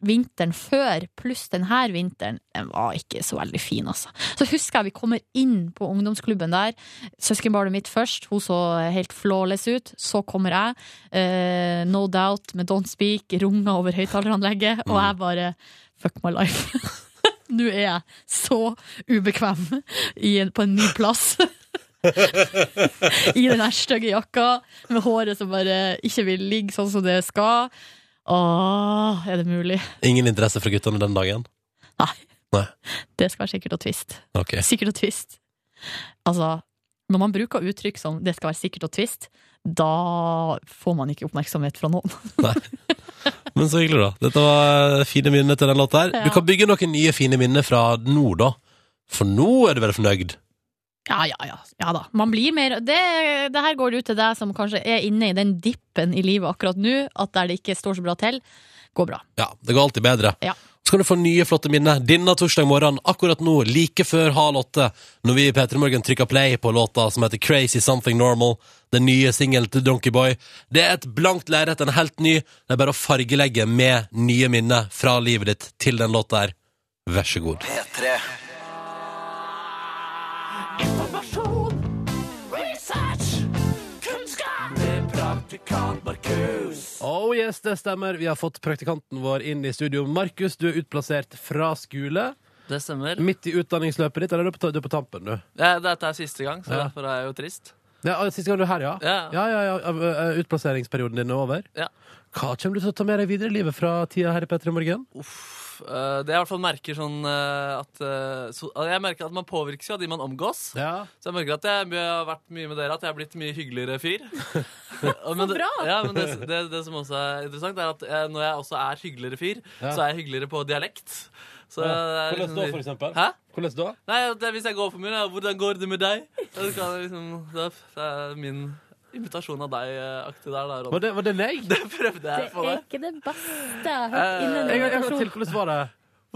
vinteren før, pluss denne vinteren. Den var ikke så veldig fin, altså. Så husker jeg vi kommer inn på ungdomsklubben der. Søskenbarnet mitt først, hun så helt flawless ut. Så kommer jeg, uh, No Doubt med Don't Speak, runga over høyttaleranlegget, og jeg bare Fuck my life. Nå er jeg så ubekvem i en, på en ny plass. I den her stygge jakka, med håret som bare ikke vil ligge sånn som det skal. Åh, er det mulig? Ingen interesse fra guttene den dagen? Nei. Nei. Det skal være sikkert og twist. Okay. Sikkert og twist. Altså, når man bruker uttrykk som 'det skal være sikkert og twist', da får man ikke oppmerksomhet fra noen. Men så hyggelig, da. Dette var fine minner til den låta her. Du kan bygge noen nye fine minner fra nå, da. For nå er du vel fornøyd? Ja, ja, ja. ja da. Man blir mer det, det her går ut til deg som kanskje er inne i den dippen i livet akkurat nå, at der det ikke står så bra til, går bra. Ja, det går alltid bedre. Ja. Så kan du få nye flotte minner denne torsdag morgen, akkurat nå, like før halv åtte, når vi i P3 Morgen trykker play på låta som heter Crazy Something Normal, den nye singelen til Donkeyboy. Det er et blankt lerret, er helt ny. Det er bare å fargelegge med nye minner fra livet ditt til den låta her. Vær så god. P3. Oh yes, det stemmer. Vi har fått praktikanten vår inn i studio. Markus, du er utplassert fra skole. Det stemmer. Midt i utdanningsløpet ditt, eller er du på, du er på tampen, du? Ja, dette er siste gang, så Ja. derfor er jeg jo trist. Ja, Siste gang du er her, ja? Ja. Ja, ja, ja. eh, Utplasseringsperioden din er over. Ja. Hva kommer du til å ta med deg videre i livet fra tida her i P3 Morgen? Uff, eh, det jeg i hvert fall merker sånn eh, at altså, Jeg merker at man påvirkes jo av de man omgås. Ja. Så jeg merker at jeg har vært mye med dere, at jeg har blitt mye hyggeligere fyr. så bra! Ja, men det, det, det som også er interessant, er at jeg, når jeg også er hyggeligere fyr, Ja. så er jeg hyggeligere på dialekt. Så ja. er Hvordan liksom- da, for eksempel? Hæ? Hvordan da? Nei, det er Hvis jeg går for mye, da, 'Hvordan går det med deg?' Da kan jeg liksom, det er min invitasjon av deg-aktig der. der Var det, var det meg? Det prøvde jeg på er ikke det beste jeg har hørt Eh, innen invitasjon. til. Hvordan var det?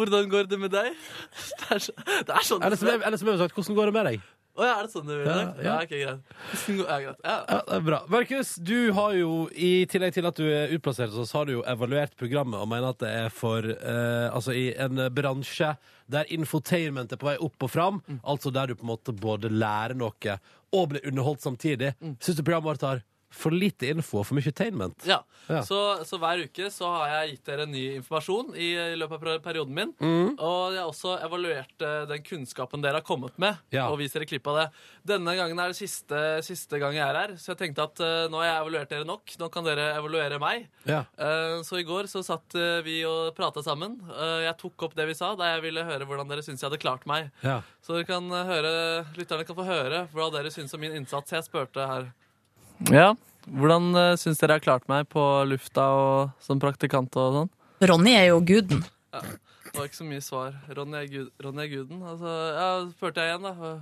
Hvordan går det med deg? Det er, så, det er sånn Eller som jeg, eller som jeg har sagt, hvordan går det med deg? Å ja, er det sånn du vil? Ja, Ja, ja. ok, greit. Ja, greit. Ja. Ja, det er bra. Markus, du har jo, i tillegg til at du er utplassert, hos oss, har du jo evaluert programmet og mener at det er for eh, Altså i en bransje der infotainment er på vei opp og fram, altså der du på en måte både lærer noe og blir underholdt samtidig, syns du programmet vårt har for lite info og for mye attainment. Ja. Ja. Så, så hver uke så har jeg gitt dere ny informasjon i, i løpet av perioden min. Mm. Og jeg har også evaluert eh, den kunnskapen dere har kommet med, Ja. og vist dere klipp av det. Denne gangen er det siste, siste gang jeg er her, så jeg tenkte at uh, nå har jeg evaluert dere nok. Nå kan dere evaluere meg. Ja. Uh, Så i går så satt vi og prata sammen. Jeg tok opp det vi sa, da jeg ville høre hvordan dere syntes jeg hadde klart meg. ja. Så dere kan høre, lytterne kan få høre hva dere syns om min innsats. Jeg spurte her. Ja, hvordan uh, syns dere jeg har klart meg på lufta og som praktikant og sånn? Ronny er jo guden. Det var ikke så mye svar. Ronny er, gud, Ronny er guden. Altså, ja, spurte jeg igjen, da.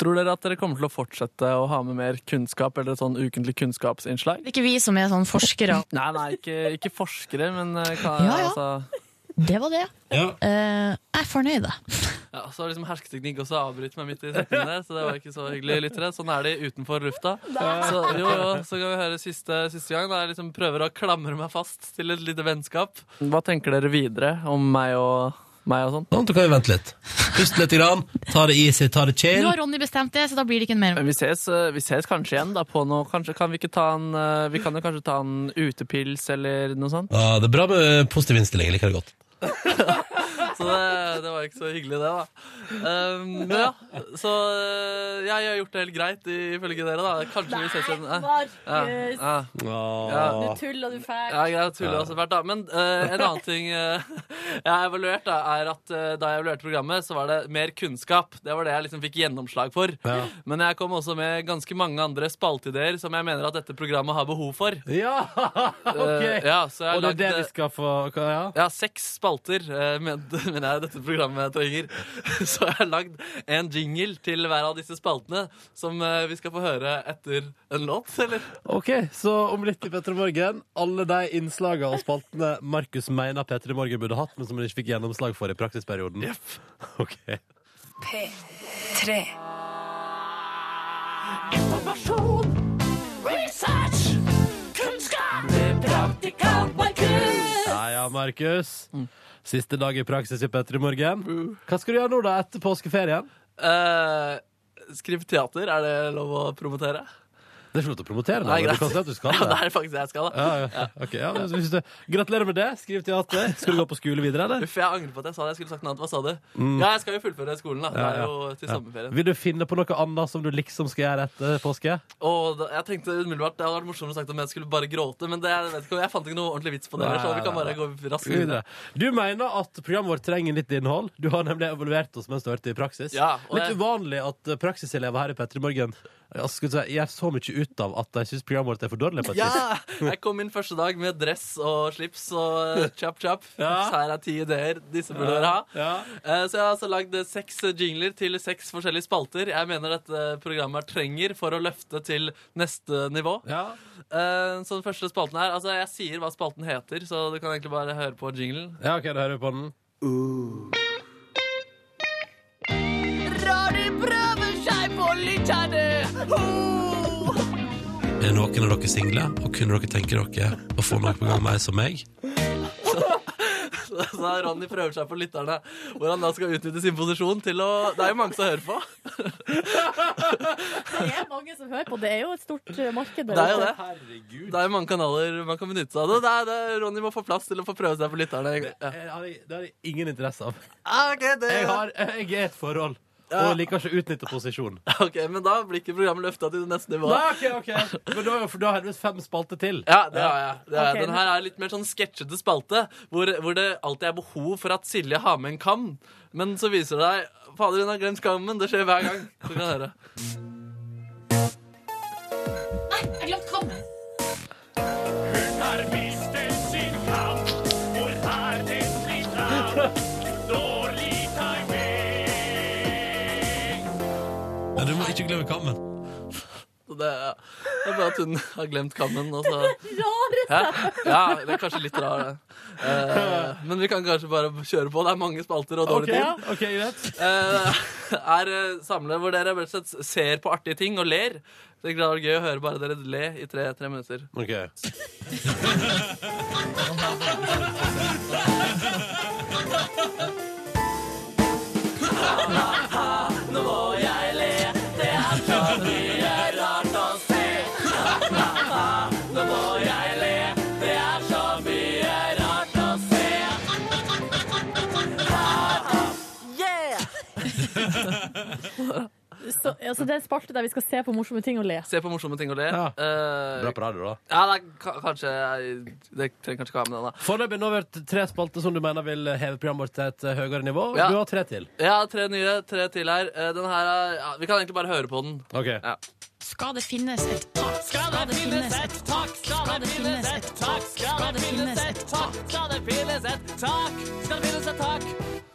Tror dere at dere kommer til å fortsette å ha med mer kunnskap eller sånn ukentlig kunnskapsinnslag? Ikke vi som er sånn forskere. Nei, nei, ikke, ikke forskere, men eh, hva, Ja, ja. altså Det var det. Ja. Uh, jeg er fornøyd. Ja, så var liksom hersketeknikk også avbryter meg midt i setningen der, så det var ikke så hyggelig, lyttere. Sånn er de utenfor lufta. Så jo, jo, så kan vi høre siste, siste gang, da jeg liksom prøver å klamre meg fast til et lite vennskap. Hva tenker dere videre om meg og meg og sånn? Nå kan vi vente litt. Pust litt, grann, ta det easy, ta det Nå har Ronny bestemt det, så da blir det ikke mer. Men Vi ses, eh, vi ses kanskje igjen da på noe. Kanskje kan vi ikke ta en eh, Vi kan jo kanskje ta en utepils eller noe sånt. Ja, det er bra med positiv innstilling. Jeg liker det godt. Så det, det var ikke så hyggelig, det, da. Um, men ja, så eh, ja, jeg har gjort det helt greit ifølge dere, da. Kanskje vi ses igjen. Markus! Ja, ja. Ja. Nå tuller du fælt. Ja, greit, tuller også fælt, da. Men uh, en annen ting uh, jeg har evaluert, da, er at uh, da jeg evaluerte programmet, så var det mer kunnskap. Det var det jeg liksom fikk gjennomslag for. Ja. Men jeg kom også med ganske mange andre spalteideer som jeg mener at dette programmet har behov for. Ja, ok! ja, så jeg har Og det er det vi skal få ja? ja, seks spalter Uh, men- mener jeg dette programmet trenger. Så jeg har lagd en jingle til hver av disse spaltene, som eh, vi skal få høre etter en låt, eller? Ok, så om litt i P3 Morgen, alle de innslagene og spaltene Markus mener P3 Morgen burde hatt, men som han ikke fikk gjennomslag for i praksisperioden. Ok. P3. Informasjon, research, kunnskap, praktikant Markus. Ja ja, Markus. Siste dag i praksis i P3 Morgen. Hva skal du gjøre nå, da, etter påskeferien? Eh, skrive teater, er det lov å promotere? Det er ikke lov til å promotere, Nei, men du kan si at du skal Ja, det det. er faktisk det jeg skal, da. Ja, ja, ok, ja, men hvis du, gratulerer med det. Skriv teater. Skal du gå på skole videre, eller? Uff, jeg angrer på at jeg sa det. Jeg skulle sagt noe annet. Hva sa du? Ja, jeg skal jo fullføre skolen, da. Det Ja, er ja. jo til sommerferien. Vil du finne på noe annet som du liksom skal gjøre etter påske? Og da, jeg tenkte umiddelbart Det hadde vært morsomt å sagt om jeg skulle bare gråte, men det, jeg, vet ikke, jeg fant ikke noe ordentlig vits på det. Nei, Så vi kan bare gå raskt videre. Videre. Du mener at programmet vårt trenger litt innhold. Du har nemlig evaluert oss mens du har vært i praksis. Ja, og litt jeg- uvanlig at eh, praksiselever her i Petter Morgen skal vi si, gjør så mye ut av at jeg syns programmet vårt er for dårlig. Ja! Jeg kom inn første dag med dress og slips og chap chap. Ja. Så her er ti ideer. Disse burde dere ha. Ja. Eh, Så jeg har altså lagd seks jingler til seks forskjellige spalter. Jeg mener dette programmet trenger for å løfte til neste nivå. Ja. Eh, Så den første spalten her Altså, jeg sier hva spalten heter, så du kan egentlig bare høre på jinglen. ja, OK, da hører vi på den. Er noen av dere single, og kunne dere tenke dere å få noe på gang med ei som meg? Så Ronny prøver seg på lytterne, hvor han da skal utnytte sin posisjon til å Det er jo mange som hører på. Det er mange som hører på. Det er jo et stort eh, marked. der Det er jo det. Herregud. Det er jo mange kanaler man kan benytte seg av. Det er, det Ronny må få plass til å få prøve seg på lytterne. Ja. Det har jeg, det har jeg ingen interesse av. Ah, ok, det- Jeg, har, jeg er et forhold, og liker ikke å utnytte posisjon. Ok, Men da blir ikke programmet løfta til det neste nivået. Nei, ok, ok. Men da, for da har du fem spalter til. Ja, det har jeg. Det har okay. Den her er litt mer sånn sketsjete spalte, hvor, hvor det alltid er behov for at Silje har med en kam. Men så viser det deg Fader, hun har glemt kammen. Det skjer hver gang. Så kan høre. Nei, du høre. Hun du må ikke glemme kammen. Det, er- det er bare at hun har glemt kammen. Og så rareste! Ja, det er kanskje litt rar, det. Eh, men vi kan kanskje bare kjøre på. Det er mange spalter og dårlig okay, tid. ok, greit. Eh, er uh, samlet hvor dere rett og slett ser på artige ting og ler. Så det er gøy å høre bare dere le i tre, tre minutter. Ok. Så, altså, det er en spalte der vi skal se på morsomme ting og le. Se på morsomme ting og le. Ja. Uh, Bra på radio, da. ja, det, er ka- kanskje Det trenger kanskje ikke ha med den, da. Foreløpig har vært tre spalter som du mener vil heve programmet vårt til et eh, høyere nivå. Ja. Du har tre til. Ja, tre nye, tre til her. Eh, Den her er ja, Vi kan egentlig bare høre på den. Ok. Ja. Skal det finnes et tak? Skal det finnes et tak? Skal det finnes et tak? Skal det finnes et tak? Skal det finnes et tak? Skal det finnes et tak?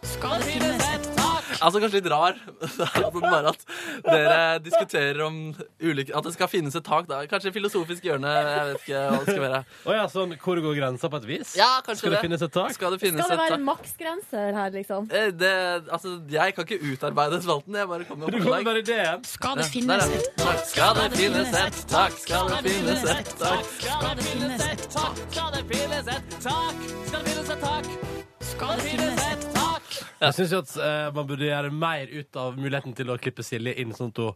Skal det finnes et tak? Altså kanskje litt rar. altså, bare at dere diskuterer om ulike At det skal finnes et tak. Da. Kanskje filosofisk hjørne. Jeg vet ikke hva det skal være. Oh, ja, sånn, hvor går grensa på et vis? Ja, kanskje Skal det det. finnes et tak? Skal det Skal det være maksgrenser her, liksom? Eh, Det, altså, jeg kan ikke utarbeide spalten. Jeg bare kommer Du med kommer bare ideen. Skal det Ja, finnes et tak? Skal det finnes et tak? Skal det finnes et tak? Skal det finnes et tak? Skal det finnes et tak? Skal det finnes et tak? Skal det finnes et tak? Jeg syns at eh, man burde gjøre mer ut av muligheten til å klippe Silje inn sånn at hun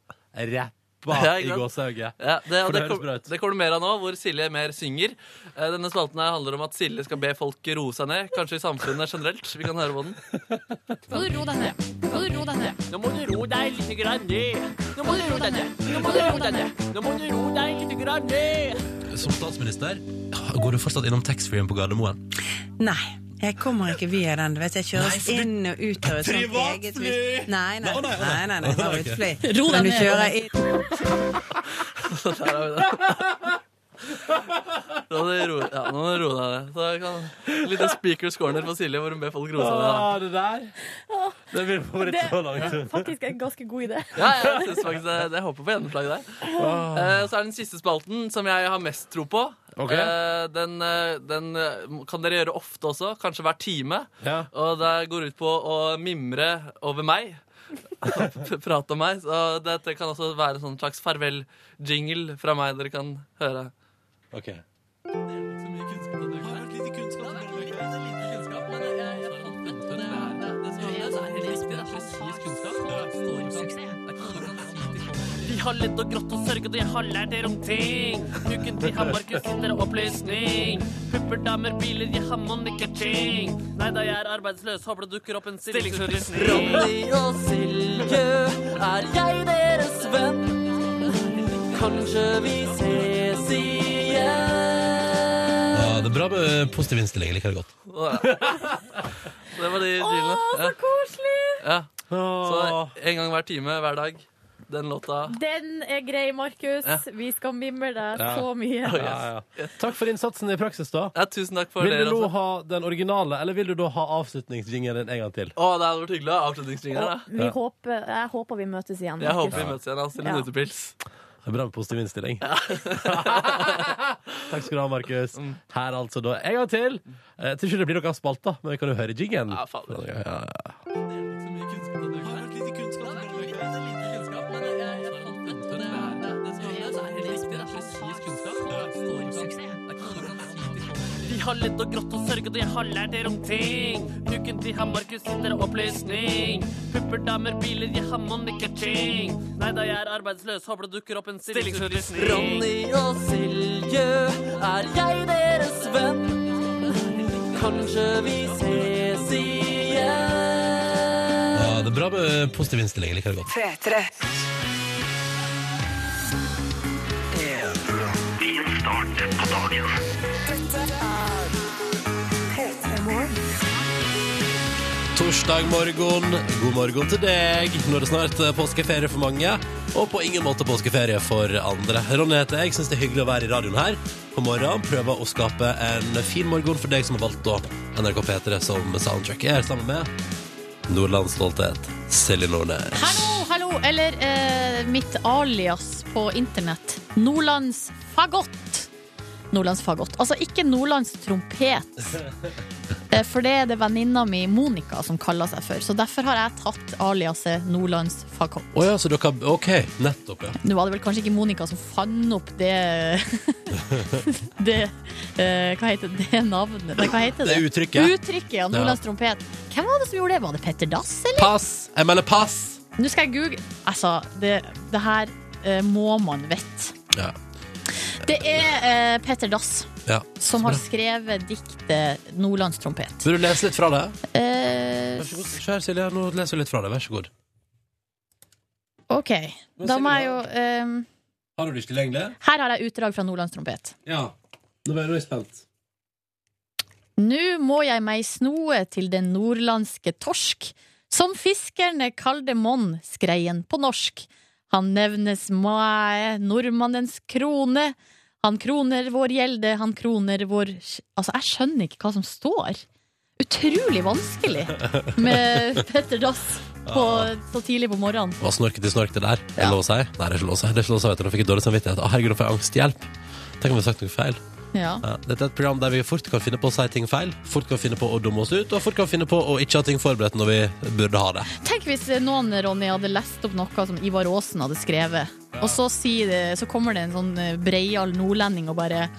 rapper Ja, i sant? Ja, det, og For det, det høres kom, ut. det kommer det mer av nå, hvor Silje mer synger. Eh, Denne spalten her handler om at Silje skal be folk roe seg ned. Kanskje i samfunnet generelt. Vi kan høre på den. Må du roe deg ned. Må du ro deg ned. Nå må du ro deg litt grann ned. Nå må du ro deg ned. Nå må du ro deg ned. Nå må du ro deg litt grann ned. Som statsminister går du fortsatt innom taxfree-en på Gardermoen. Nei. Jeg kommer ikke via den. Du vet, jeg kjøres inn og ut av et sånt eget hus. Nei, nei, nei, nei. nei, nei, nei, det et fly. Ro deg Men du ned. kjører inn det. Nå må du roe, ja, nå må deg ned. Så jeg kan, Litt speakers corner for Silje, hvor hun ber folk roe seg ned. Det der Det blir favoritt Det så langt. er faktisk en ganske god idé. Ja, jeg synes faktisk det, det håper på gjennomslag der. Eh, så er den siste spalten, som jeg har mest tro på. Ok. Eh, den, eh, den eh, kan dere gjøre ofte også, kanskje hver time. Ja. Og det går ut på å mimre over meg. Prate om meg. Så dette kan også være en sånn slags farvel-jingle fra meg dere kan høre. Ok. Vi har ledd og grått og sørget, og jeg har lært dere om ting. Ukentlig har Markus sitter opplysning. Pupper, damer, biler, jeg har Monica Ching. Nei da, jeg er arbeidsløs, håper det dukker opp en stillingsutlysning. Ronny og Silje, er jeg deres venn? Kanskje vi ses igjen? Ja, det er bra med positiv innstilling. Jeg liker det godt. Det var de jinglene. Så koselig! Ja. Så en gang hver time, hver dag. Den låta. Den er grei, Markus. Ja. Vi skal mimre deg Ja. så mye. Oh, yes. Ja, ja. Takk for innsatsen i praksis, da. Ja, tusen takk for Vil det. du nå Altså. ha den originale, eller vil du da ha avslutningsjingelen en gang til? Å, det hadde vært hyggelig. Avslutningsjingler, da. Vi håper, jeg håper vi møtes igjen. Jeg håper vi møtes igjen. Altså, en Ja. utepils. Det er bra med positiv innstilling. Takk skal du ha, Markus. Mm. Her altså da en gang til. Jeg tror ikke det blir dere spalta, men vi kan jo høre jiggen. Ja, fader. Ja, ja, ja. Vi har ledd og grått og sørget, og jeg har lært dere om ting. Ukentlig har Markus sitter opplysning. Pupper, damer, biler, jeg har Monica Ching. Nei da, jeg er arbeidsløs, håper det dukker opp en stillingsutlysning. Ronny og Silje, er jeg deres venn? Kanskje vi ses igjen? Ja, det er bra med positiv innstilling. Jeg liker det godt. P3. Torsdag morgen, god morgen til deg. Nå er det snart påskeferie for mange, og på ingen måte påskeferie for andre. Ronny heter jeg, syns det er hyggelig å være i radioen her på morgenen. Prøver å skape en fin morgen for deg som har valgt å NRK P3 som soundtrack. Jeg er sammen med Nordlands stolthet, Silje Nordnes. Hallo, hallo, eller eh, mitt alias på internett. Nordlands fagott. Nordlands fagott. Altså ikke Nordlands trompet. Eh, For det er det venninna mi Monica som kaller seg for. Så derfor har jeg tatt aliaset Nordlands fagott. Å ja, så dere OK, nettopp, ja. Nå var det vel kanskje ikke Monica som fant opp det Det eh, Hva heter det navnet? Nei, hva heter det? Det uttrykket. Uttrykket, ja. Nordlands trompet. Hvem var det som gjorde det? Var det Petter Dass, eller? Pass! Jeg mener pass! Nå skal jeg google Altså, det, det her eh, må man vite. Ja. Det er uh, Petter Dass ja. som har skrevet diktet 'Nordlands trompet'. Vil du lese litt fra det? Eh, Vær så god. Kjære Silje, nå leser du litt fra det. Vær så god. OK. Da må jeg jo eh, Har du det ikke tilgjengelig? Her har jeg utdrag fra Nordlands trompet. Ja. Nå er jeg spent. Nå må jeg meg snoe til den nordlandske torsk, som fiskerne kalde monn skreien på norsk. Han nevnes mæ, nordmannens krone. Han kroner vår gjelde, han kroner vår Altså, jeg skjønner ikke hva som står. utrolig vanskelig med Petter Dass på, så tidlig på morgenen. Hva snorket i snork det der? Er det lov å si? Nei, det er ikke lov å si. Det er ikke lov å si, vet du. Nå fikk jeg dårlig samvittighet. Å, herregud, nå får jeg angsthjelp. Tenk om vi har sagt noe feil. Ja. Ja, dette er et program der vi fort kan finne på å si ting feil, fort kan finne på å dumme oss ut, og fort kan finne på å ikke ha ting forberedt når vi burde ha det. Tenk hvis noen, Ronny, hadde lest opp noe som Ivar Aasen hadde skrevet, og så, si det, så kommer det en sånn eh, breial nordlending og bare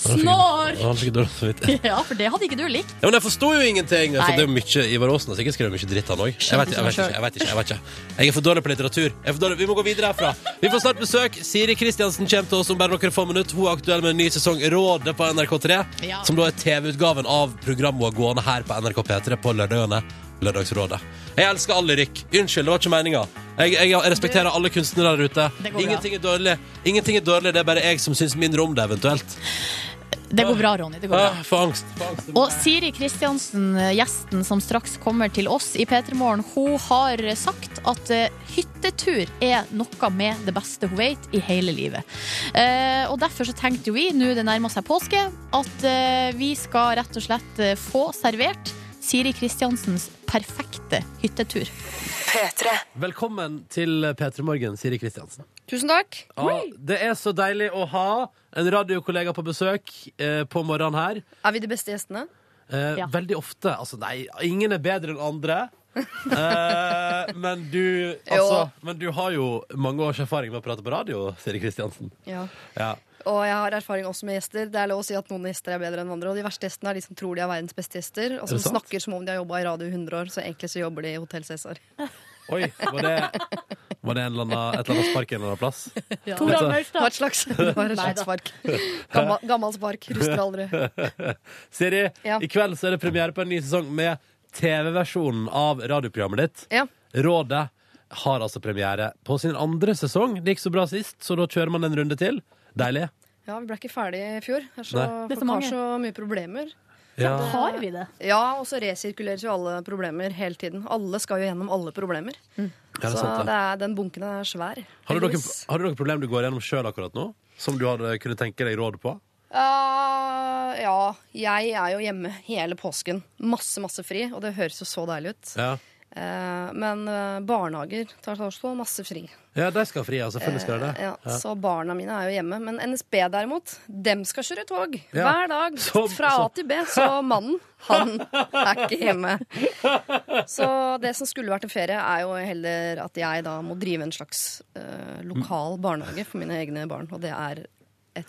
Snår! Å, fikk dårlig samvittighet. Ja, for det hadde ikke du likt. Ja, men jeg forsto jo ingenting! For det er jo mye Ivar Aasen har sikkert skrevet mye dritt, han òg. Jeg, vet- jeg, vet ikke, jeg vet ikke. Jeg vet ikke. Jeg er for dårlig på litteratur. Er dårlig. Vi må gå videre herfra. Vi får snart besøk. Siri Kristiansen kommer til oss om bare noen få minutter. Hun er aktuell med en ny sesong Rådet på NRK3, Ja. som da er TV-utgaven av programmet gående her på NRK P3 på lørdagene. Lørdagsrådet. Jeg elsker all lyrikk. Unnskyld, det var ikke meninga. Jeg, jeg, jeg respekterer alle kunstnere der ute. Ingenting er dårlig. Ingenting er dårlig, det er bare jeg som syns mindre om det, eventuelt. Det går bra, Ronny. Det går bra. For angst. For angst. Og Siri Kristiansen, gjesten som straks kommer til oss i P3 Morgen, hun har sagt at eh, hyttetur er noe med det beste hun vet i hele livet. Eh, og derfor så tenkte vi, nå det nærmer seg påske, at eh, vi skal rett og slett få servert Siri Kristiansens perfekte hyttetur. Velkommen til P3 Morgen, Siri Kristiansen. Tusen takk. Ja, det er så deilig å ha en radiokollega på besøk eh, på morgenen her. Er vi de beste gjestene? Eh, Ja. Veldig ofte. Altså, nei, ingen er bedre enn andre. Eh, men, du, altså, men du har jo mange års erfaring med å prate på radio, Siri Kristiansen. Ja. Ja. Og jeg har erfaring også med gjester. Det er lov å si at noen gjester er bedre enn andre. Og de verste gjestene er de som tror de er verdens beste gjester, og som snakker som om de har jobba i radio i 100 år, så egentlig så jobber de i Hotell Cæsar. Oi, var det, var det en eller annen, et eller annet spark en eller annen plass? Ja, Maurstad. Det var et slags, bare et slags spark. Gammel, gammel spark. Ruster aldri. Siri, Ja. i kveld så er det premiere på en ny sesong med TV-versjonen av radioprogrammet ditt. Ja. Rådet har altså premiere på sin andre sesong. Det gikk så bra sist, så da kjører man en runde til. Deilig. Ja, vi ble ikke ferdig i fjor. Det så, folk har så mye problemer. Ja. Har vi det? Ja, og så resirkuleres jo alle problemer hele tiden. Alle skal jo gjennom alle problemer. Ja, det er så sant, det. det er, den bunken er svær. Har du, noen, har du noen problem du går gjennom sjøl akkurat nå? Som du hadde kunne tenke deg råd på? Uh, ja, jeg er jo hjemme hele påsken. Masse, masse fri, og det høres jo så deilig ut. Ja, men eh, barnehager tar også masse fri. ja de skal ha fri. ja. Selvfølgelig skal de det. Eh, ja, Ja. Så barna mine er jo hjemme. Men NSB derimot, dem skal kjøre tog Ja. hver dag. Så- fra så- A til B. Så mannen, han er ikke hjemme. Så det som skulle vært en ferie, er jo heller at jeg da må drive en slags uh, lokal barnehage for mine egne barn. Og det er et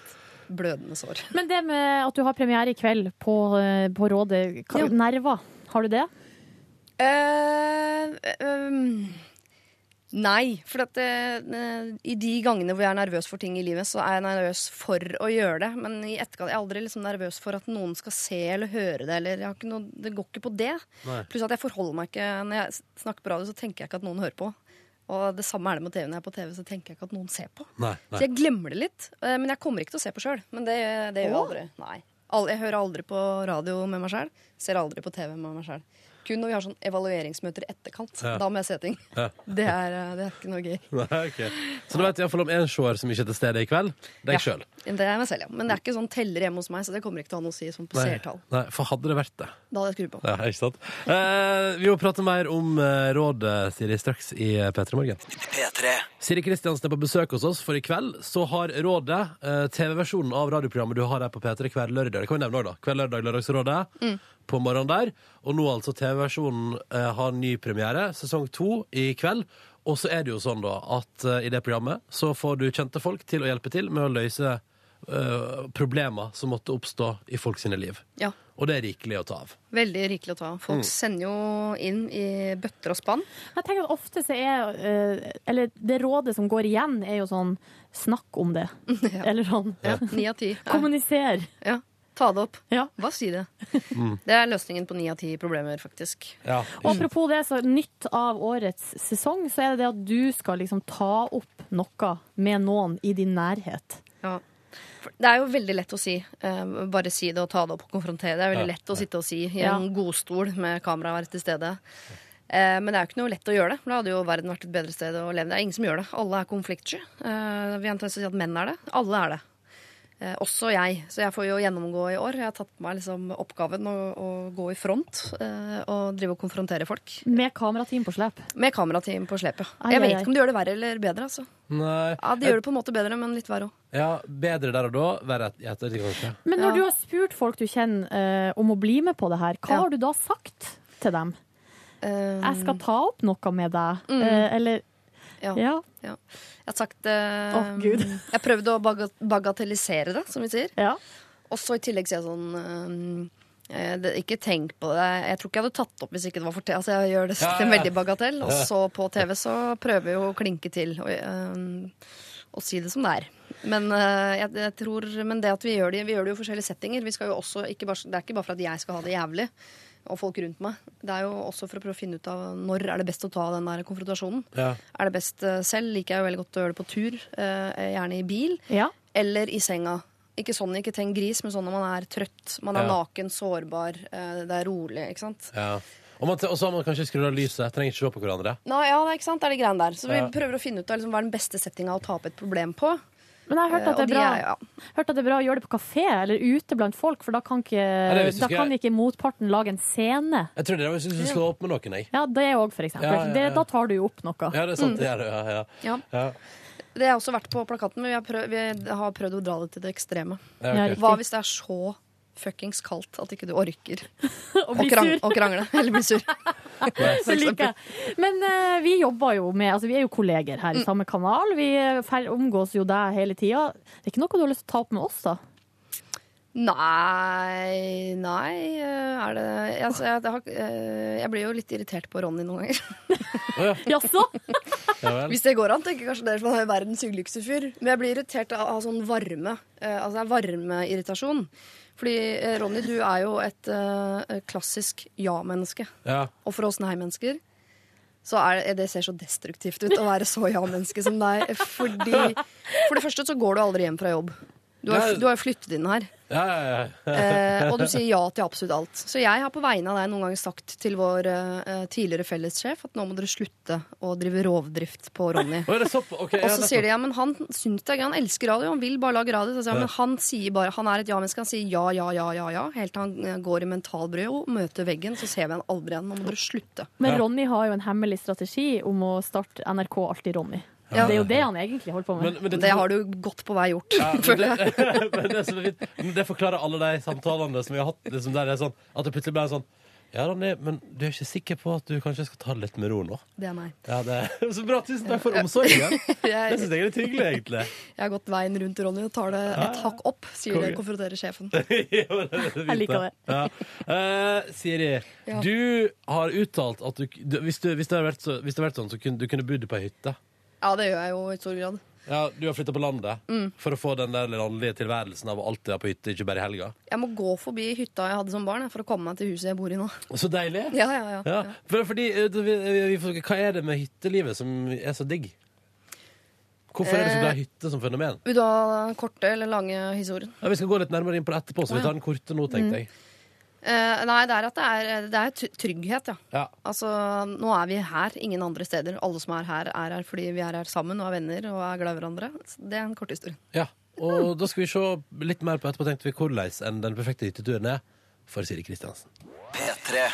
blødende sår. Men det med at du har premiere i kveld på, eh, på Rådet, hva- Ja. nerver, har du det? Eh, um, nei, for at uh, i de gangene hvor jeg er nervøs for ting i livet, så er jeg nervøs for å gjøre det. Men i etterkant jeg er aldri liksom nervøs for at noen skal se eller høre det. Eller jeg har ikke noe, det går ikke på det. Nei. Pluss at jeg forholder meg ikke Når jeg snakker på radio, så tenker jeg ikke at noen hører på. Og det samme er det med TV. Når jeg er på TV, så tenker jeg ikke at noen ser på. Nei, Så jeg glemmer det litt. Uh, Men jeg kommer ikke til å se på sjøl. Men det, det gjør jeg aldri. Nei. Jeg hører aldri på radio med meg sjøl. Ser aldri på TV med meg sjøl. Kun når vi har sånn evalueringsmøter i etterkant. Ja. Da må jeg se ting. Ja. Det, er, eh, det er ikke noe gøy. Nei, okay. Så du vet iallfall om én seer som ikke er til stede i kveld. Deg Ja. sjøl. Det er meg selv, ja. Men det er ikke sånn teller hjemme hos meg, så det kommer ikke til å ha noe å si sånn på seertall. nei, for hadde det vært det. Da hadde jeg skrudd på. Ja, ikke sant? Eh, vi må prate mer om eh, rådet, Siri, straks i eh, P3 Morgen. Siri Kristiansen er på besøk hos oss, for i kveld så har Rådet, eh, TV-versjonen av radioprogrammet du har her på P3 hver lørdag, det kan vi nevne også da, hver lørdag Lørdagsrådet, Mm. på morgenen der, og nå altså TV-versjonen eh, har ny premiere, sesong to i kveld, og så er det jo sånn da, at eh, i det programmet så får du kjente folk til å hjelpe til med å løse eh, problemer som måtte oppstå i folk sine liv. Ja. Og det er rikelig å ta av. Veldig rikelig å ta. av. Folk Mm. sender jo inn i bøtter og spann. Jeg tenker at ofte så er eh, Eller det rådet som går igjen, er jo sånn snakk om det. Eller sånn. Ja, Ni av ti. Kommuniser. Ja. Ta det opp. Ja. Hva si det? Mm. Det er løsningen på ni av ti problemer, faktisk. Ja. Og apropos det, så nytt av årets sesong, så er det det at du skal liksom ta opp noe med noen i din nærhet. Ja. Det er jo veldig lett å si. eh, bare si det og ta det opp og konfrontere. Det er veldig Ja. lett å sitte og si i Ja. en godstol med kamera være til stede. Eh, men det er jo ikke noe lett å gjøre det. Da hadde jo verden vært et bedre sted å leve. Det er ingen som gjør det. Alle er konfliktsky. Eh, vi antar å si at menn er det. Alle er det. Eh, også jeg. Så jeg får jo gjennomgå i år. Jeg har tatt på meg liksom oppgaven å, å gå i front eh, og drive og konfrontere folk. Med kamerateam på slep. Med kamerateam på slep, ja. Ai, Jeg vet ai. ikke om de gjør det verre eller bedre, altså. Nei. Ja, De gjør det på en måte bedre, men litt verre òg. Ja, bedre der og da, verre etter, kanskje. Men når du har spurt folk du kjenner eh, om å bli med på det her, hva Ja. har du da sagt til dem? Jeg skal ta opp noe med deg, Mm. eh, eller Ja. Ja. Ja. Jeg har sagt eh, Å, Gud. Jeg prøvde å baga bagatellisere det, som vi sier. Og så i tillegg sier jeg sånn eh, det, Ikke tenk på det. Jeg tror ikke jeg hadde tatt opp hvis ikke det var for te. Altså, jeg gjør det Ja, til en veldig bagatell. Og så på TV så prøver jeg å klinke til og, eh, og si det som det er. Men, eh, jeg, jeg tror, men det at vi gjør det, vi gjør det jo i forskjellige settinger. Vi skal jo også, ikke bare, det er ikke bare for at jeg skal ha det jævlig. Og folk rundt meg. Det er jo også for å prøve å finne ut av når er det best å ta den der konfrontasjonen. Ja. Er det best eh, selv? Liker jeg jo veldig godt å gjøre det på tur. eh, gjerne i bil. Eller i senga. Ikke sånn, ikke tenk gris, men sånn når man er trøtt. Man er Ja. naken, sårbar, eh, det er rolig. ikke sant? Ja. Og, man, og så har man kanskje skrudd av lyset. Trenger ikke se på hverandre. Nå, ja, det er ikke sant? Det er de greiene der. Så vi prøver å finne ut av liksom, hva er den beste settinga å ta opp et problem på. Men jeg har hørt Eh, at, det er de bra, er- ja. hørt at det er bra å gjøre det på kafé eller ute blant folk, for da kan ikke, da skal- kan ikke motparten lage en scene. Jeg tror det er hvis du skal slå opp med noen, jeg. Ja, det òg, for eksempel. Ja, ja, ja. Det, da tar du jo opp noe. Ja, det er sant. Mm. Det er det, ja, ja. Ja. ja. Det har også vært på plakaten, men vi har, prøv, vi har prøvd å dra det til det ekstreme. Ja, ok. Hva hvis det er så fuckings kaldt at ikke du orker Å krang- krangle? Eller bli sur. Så liker. Men uh, vi jobber jo med Altså, vi er jo kolleger her Mm. i samme kanal. Vi omgås jo deg hele tida. Det er ikke noe du har lyst til å ta opp med oss, da? Nei Nei, eh, er det jeg, altså, jeg, det har, eh, jeg blir jo litt irritert på Ronny noen ganger. Jaså? Hvis det går an, tenker kanskje dere som er verdens hyggeligste fyr. Men jeg blir irritert av, av sånn varme. eh, altså det er varmeirritasjon. Fordi Ronny, du er jo et uh, klassisk ja-menneske. Ja. Og for oss nei-mennesker så er det, det ser så destruktivt ut å være så ja-menneske som deg. Fordi For det første så går du aldri hjem fra jobb. Du har, jo du har flyttet inn her. Ja, ja, ja. Eh, og du sier ja til absolutt alt. Så jeg har på vegne av deg noen ganger sagt til vår eh, tidligere fellessjef at nå må dere slutte å drive rovdrift på Ronny. Oh, er det sopp? Ok, ja, og så sier de ja, men han syns det er gøy, han elsker radio, han vil bare lage radio. Så sier jeg, Ja. men han sier bare, han er et ja-menneske, han sier ja, ja, ja, ja, ja. Helt til han eh, går i mentalbrød og møter veggen, så ser vi han aldri igjen. Nå må dere slutte. Men Ronny har jo en hemmelig strategi om å starte NRK Alltid Ronny. Ja. Det er jo det han egentlig holder på med. Men- men Det har du godt på vei gjort, Ja, men, føler jeg. det, men det, er. Men det forklarer alle de samtalene som vi har hatt. Liksom der det er sånn, at det plutselig ble sånn Ja, Ronny, men du er ikke sikker på at du kanskje skal ta det litt med ro nå? Det er meg. Ja, det er Så bra. Tusen takk for omsorgen. Det Jeg, syns jeg er litt hyggelig, egentlig. jeg har gått veien rundt Ronny og tar det et hakk opp, sier det, konfronterer sjefen. Jeg liker det. Ja. Uh, Siri, Ja. du har uttalt at du, du, hvis, du hvis, det hadde vært så, hvis det hadde vært sånn, så kunne du kunne bodd på ei hytte. Ja, det gjør jeg jo i stor grad. Ja, Du har flytta på landet Mm. for å få den der landlige tilværelsen av å alltid være på hytte, ikke bare i helga. Jeg må gå forbi hytta jeg hadde som barn, jeg, for å komme meg til huset jeg bor i nå. Så deilig! Ja, ja, ja. Ja, for, fordi, eh, vi, vi, vi, Hva er det med hyttelivet som er så digg? Hvorfor er det så bra Eh, hytte som fenomen? Vil du ha korte eller lange historien? Ja, vi skal gå litt nærmere inn på det etterpå, så vi tar den korte nå, tenkte jeg. Eh, nei, det er at det er, det er trygghet, ja. Ja. Altså, nå er vi her, ingen andre steder. Alle som er her, er her fordi vi er her sammen og er venner og er glad i hverandre. Så Det er en kort historie. Ja, og da skal vi se litt mer på etterpå, tenkte vi, hvordan enn den perfekte hytteturen er for Siri Kristiansen. P3.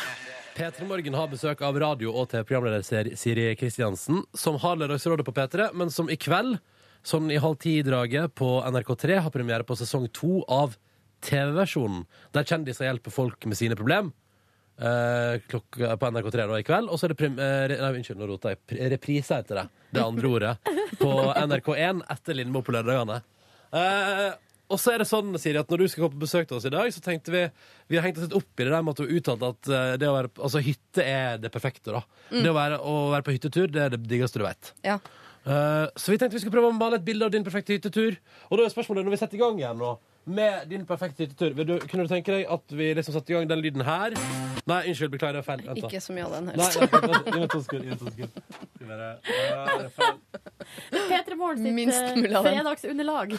P3 Morgen har besøk av radio- og TV-programleder Siri- Siri Kristiansen, som har Lørdagsrådet på P3, men som i kveld, sånn i halv ti-draget på NRK3, har premiere på sesong to av TV-versjonen, der kjendiser hjelper folk med sine problem. Eh, klokka på NRK3 da i kveld. Og så er det prim eh, Nei, unnskyld, nå rota jeg. Reprise heter det. Det andre ordet. På NRK1 etter Lindmo på lørdagene. Eh, og så er det sånn, Siri, at når du skal komme på besøk til oss i dag, så tenkte vi Vi har hengt oss litt opp i det der med at du har uttalt at eh, det å være, altså, hytte er det perfekte. da Mm. Det å være, å være på hyttetur, det er det diggeste du vet. Ja. Eh, så vi tenkte vi skulle prøve å male et bilde av din perfekte hyttetur. Og da er spørsmålet, når vi setter i gang igjen nå med din perfekte hyttetur, vil du, kunne du tenke deg at vi liksom setter i gang den lyden her? Nei, unnskyld, beklager, det er feil. Vent, da. Ikke så mye av den Nei, helst. nei, vent, gi meg to sekunder. gi meg to sekunder. Skal vi bare- Ja, det er feil. P3 Morgen sitt Minst eh, mulig av den. fredagsunderlag.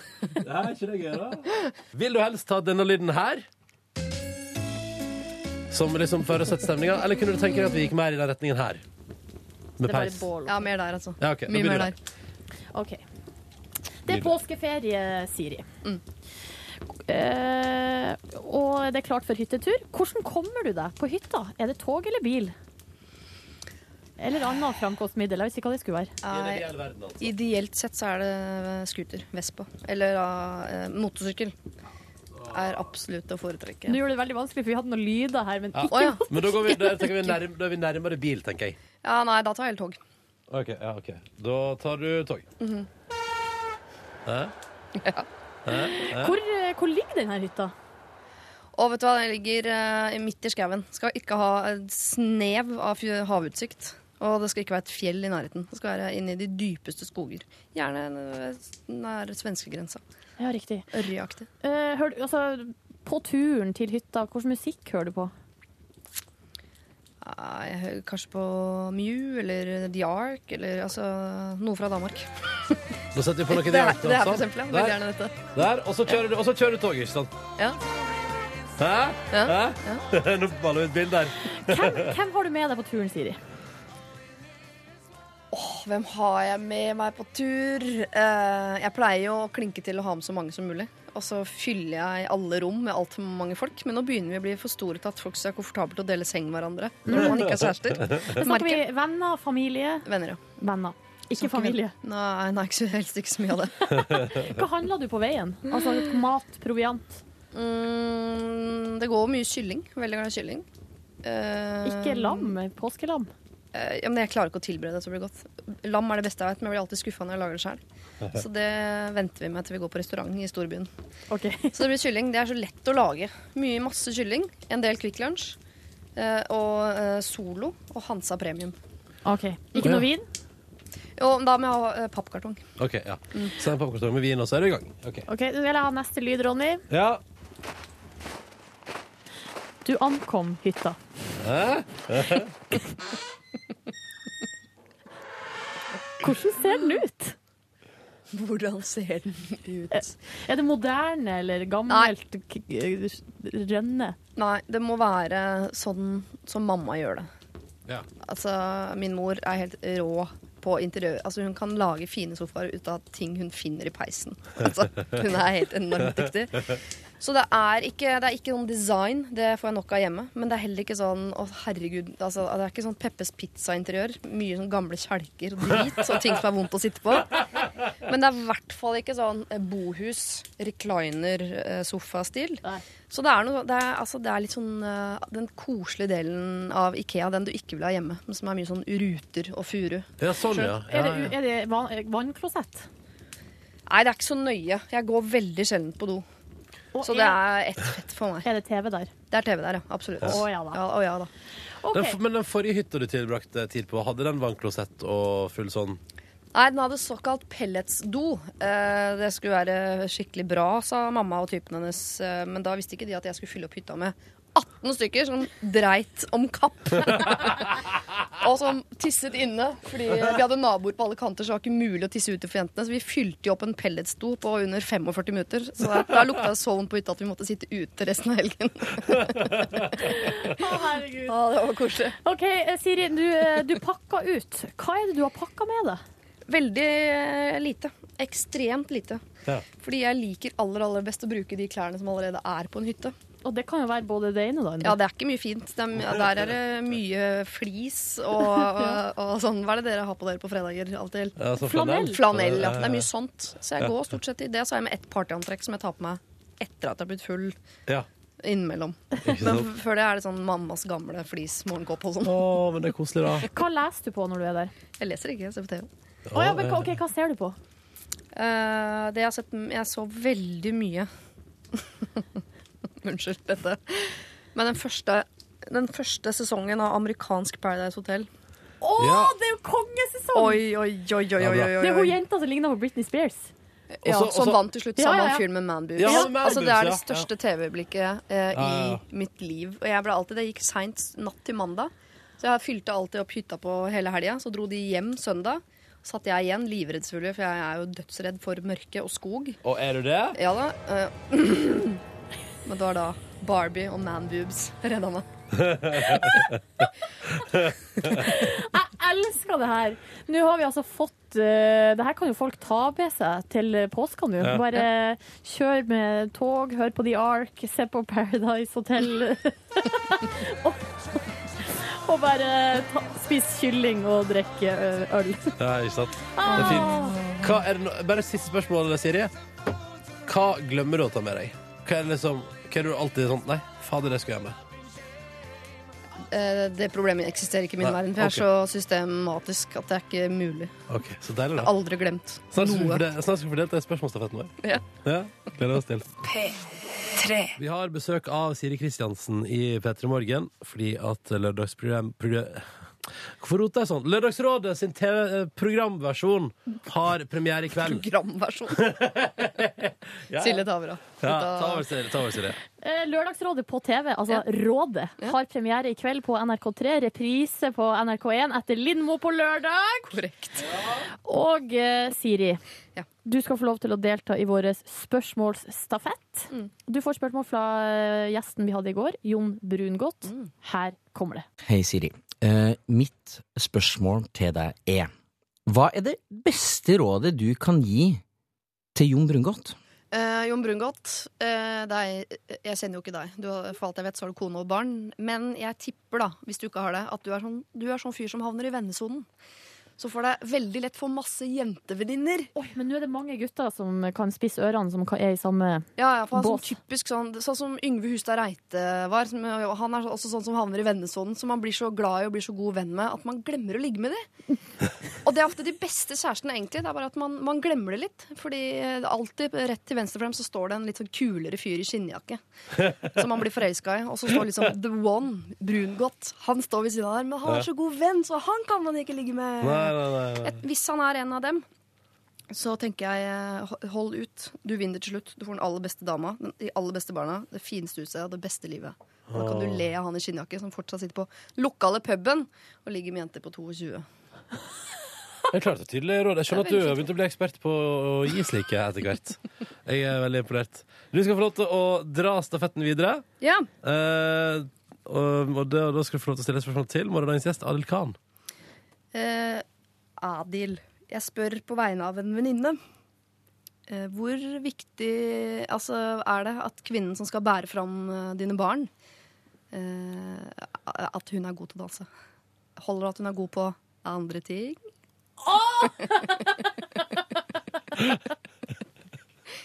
Ja, er ikke det gøy, da? Vil du helst ha denne lyden her? Som liksom fører sette stemninga? Eller kunne du tenke deg at vi gikk mer i den retningen her? Med peis? Ja, mer der, altså. Ja, ok, da Mye begynner mer der. OK. Det er påskeferie, Siri. Mm. Eh, og det er klart for hyttetur. Hvordan kommer du deg på hytta? Er det tog eller bil? Eller annet framkomstmiddel. Jeg visste ikke hva det skulle være. Nei, ideelt sett så er det scooter. Vespa. Eller uh, motorsykkel. Er absolutt å foretrekke. Nå gjorde det veldig vanskelig, for vi hadde noen lyder her, men Ja. oh, ja. Men da, går vi, da, vi nærm, da er vi nærmere bil, tenker jeg. Ja, nei, da tar jeg hele tog. Ok, ja, ok. Da tar du tog. Mhm. Hæ? Ja. Hæ? Hæ? Hvor, eh, hvor ligger denne hytta? Og vet du hva, den ligger eh, midt i skauen. Skal ikke ha et snev av fj- havutsikt. Og det skal ikke være et fjell i nærheten. Det skal være inne i de dypeste skoger. Gjerne eh, nær svenskegrensa. Ja, riktig. Ørjeaktig. Eh, hør, altså, på turen til hytta, hvilken musikk hører du på? Ja, Jeg hører kanskje på Mew eller The Ark eller altså noe fra Danmark. Da setter vi på noe Det er- dialekt, det er for altså. eksempel, ja. Veldig Der. gjerne dette. Der, og så kjører du, og så kjører du tog, ikke sant? Ja. Hæ? Ja, Hæ? Nå baller vi et bilde her. Hvem, hvem har du med deg på turen, Siri? Åh, hvem har jeg med meg på tur? Eh, jeg pleier jo å klinke til å ha med så mange som mulig. Og så fyller jeg alle rom med altfor mange folk. Men nå begynner vi å bli for store til at folk skal være komfortable å dele seng med hverandre. Når man ikke er kjærester. Da snakker vi venner, familie Venner, ja. Venner. Ikke familie. Nei, nei ikke helst ikke så mye av det. Hva handla du på veien? Altså mat, proviant? Mm, det går mye kylling. Veldig glad i kylling. Uh, Ikke lam? Påskelam? Uh, ja, men jeg klarer ikke å tilberede det så det blir godt. Lam er det beste jeg vet, men jeg blir alltid skuffa når jeg lager det sjøl. Så det venter vi med til vi går på restaurant i storbyen. Så det blir kylling. Det er så lett å lage. Mye masse kylling. En del Kvikk Lunsj. Uh, og Solo og Hansa Premium. OK. Ikke noe vin? Jo, da må jeg ha eh, pappkartong. Ok, ja. Så Send popkorn med vin, og så er du i gang. Ok. Ok, Nå vil jeg ha neste lyd, Ronny. Ja. Du ankom hytta. Hæ? Hvordan ser den ut? Hvordan ser den ut? Er det moderne eller gammelt k- k- rønne? Nei, det må være sånn som mamma gjør det. Ja. Altså, min mor er helt rå på interiør. Altså, hun kan lage fine sofaer ut av ting hun finner i peisen. Altså, hun er helt enormt dyktig. Så det er ikke, det er ikke noen design, det får jeg nok av hjemme. Men det er heller ikke sånn å herregud, altså, det er ikke sånn Peppes Pizza-interiør. Mye sånn gamle kjelker og drit og ting som er vondt å sitte på. Men det er i hvert fall ikke sånn eh, bohus, recliner-sofastil. Så det er, noe, det, er, altså, det er litt sånn eh, den koselige delen av Ikea, den du ikke vil ha hjemme, men som er mye sånn ruter og furu. Ja, sånn, ja. Er det, er det van vannklosett? Nei, det er ikke så nøye. Jeg går veldig sjelden på do. Så det er ett fett for meg. Er det TV der? Det er TV der, ja. Absolutt. Å ja da. Ja, å, ja, da. Den, men den forrige hytta du tilbrakte tid på, hadde den vannklosett og full sånn Nei, den hadde såkalt pelletsdo. Eh, det skulle være skikkelig bra, sa mamma og typen hennes. Eh, men da visste ikke de at jeg skulle fylle opp hytta med 18 stykker som dreit om kapp. og som tisset inne. Fordi vi hadde naboer på alle kanter, så det var ikke mulig å tisse ute for jentene. Så vi fylte jo opp en pelletsto på under 45 minutter. Så da, da lukta det så vondt på hytta at vi måtte sitte ute resten av helgen. Å, herregud. Å, det var koselig. OK, eh, Siri, du, eh, du pakka ut. Hva er det du har pakka med deg? Veldig eh, lite. Ekstremt lite. Ja. Fordi jeg liker aller aller best å bruke de klærne som allerede er på en hytte. Og det kan jo være både det ene og det andre. Ja, det er ikke mye fint. De, er, der er det mye flis og, og, og sånn. Hva er det dere har på dere på fredager? av og til? Ja, sånn flanell. Flanell, ja. Det er mye sånt. Så jeg går stort sett i det. Så har jeg med ett partyantrekk som jeg tar på meg etter at jeg har blitt full Ja. innimellom. Men før det er det sånn mammas gamle flis morgenkåpe og sånn. Å, men det er koselig, da. Hva leser du på når du er der? Jeg leser ikke, jeg ser på TV. Oh, ja, men hva- ok, Hva ser du på? Uh, det jeg har sett Jeg så veldig mye Unnskyld dette. Men den første, den første sesongen av amerikansk Paradise Hotel Å, Ja. det er jo kongesesong! Oi, oi, oi, oi, oi, oi. Det er hun jenta som ligner på Britney Spears. Ja, Også- som også- vant til slutt Ja, samme ja, ja. film med Man Boobs. Ja, Man altså, det er det ja, største TV-øyeblikket eh, Ja, ja, ja. i mitt liv. Og jeg ble alltid, Det gikk seint natt til mandag, så jeg fylte alltid opp hytta på hele helga. Så dro de hjem søndag. Satt jeg igjen, livredd selvfølgelig, for jeg er jo dødsredd for mørke og skog. Og er du det? Ja da. eh, Men det var da Barbie og Man Boobs redda meg. Jeg elsker det her! Nå har vi altså fått uh, Det her kan jo folk ta med seg til påska nå. Ja. Bare kjør med tog, hør på The Ark, se på Paradise Hotel. og, og bare ta, spise kylling og drikke eh, øl. Ja, ikke sant? Det er fint. Hva er det no Bare siste spørsmål, Siri. Hva glemmer du å ta med deg? Hva er det liksom Hva er det du alltid sånn Nei, fader, det skal jeg med. Eh, Det problemet eksisterer ikke i min Nei, verden, for jeg er så systematisk at det er ikke mulig. Ok, så deilig, da. aldri glemt Snart skal vi noe. fordele- snart skal vi fordele til spørsmålsstafetten vår. Ja. Ja, gleder oss til. Vi har besøk av Siri Kristiansen i P3 Morgen fordi at lørdagsprogram program- Hvorfor roter jeg sånn? Lørdagsrådet sin TV-programversjon har premiere i kveld. Programversjon. Ja. Silje Tavra. Ja, ta over, Silje. Ta over, Siri. Eh, Lørdagsrådet på TV, altså Rådet, har premiere i kveld på NRK3. Reprise på NRK1 etter Lindmo på lørdag. Korrekt. Og eh, Siri, du skal få lov til å delta i vår spørsmålsstafett. Du får spørsmål fra eh, gjesten vi hadde i går, Jon Brungot. Her kommer det. Hei, Siri. Eh, mitt spørsmål til deg er Hva er det beste rådet du kan gi til Jon Brungot? Eh, Jon Brungot, eh, jeg kjenner jo ikke deg. Du, for alt jeg vet, så har du kone og barn. Men jeg tipper, da, hvis du ikke har det, at du er sånn, du er sånn fyr som havner i vennesonen. Så får deg veldig lett få masse jentevenninner. Oi, men nå er det mange gutter som kan spisse ørene, som er i samme Ja, ja, for han er båt. sånn typisk sånn, sånn som Yngve Hustad Reite var. Som, han er også sånn som havner i vennesonen, som man blir så glad i og blir så god venn med at man glemmer å ligge med dem. Og det er ofte de beste kjærestene, egentlig. Det er bare at man, man glemmer det litt. Fordi det alltid rett til venstre for dem så står det en litt sånn kulere fyr i skinnjakke. Som man blir forelska i. Og så står liksom The One, Brungot. Han står ved siden av der, men han er så god venn, så han kan man ikke ligge med. Nei. Et, hvis han er en av dem, så tenker jeg eh, hold ut. Du vinner til slutt. Du får den aller beste dama, de aller beste barna, det fineste huset og det beste livet. Og da kan du le av han i skinnjakke som fortsatt sitter på lokale puben og ligger med jenter på 22. Jeg klarte tydelig råd. Jeg skjønner at du har begynt å bli ekspert på å gi slike etter hvert. Jeg er veldig imponert. Du skal få lov til å dra stafetten videre. Ja. Eh, og, og da, da skal du få lov til å stille et spørsmål til morgendagens gjest, Adil Khan. Eh, Adil, jeg spør på vegne av en venninne. Eh, hvor viktig altså, er det at kvinnen som skal bære fram eh, dine barn, eh, at hun er god til å danse? Holder det at hun er god på andre ting?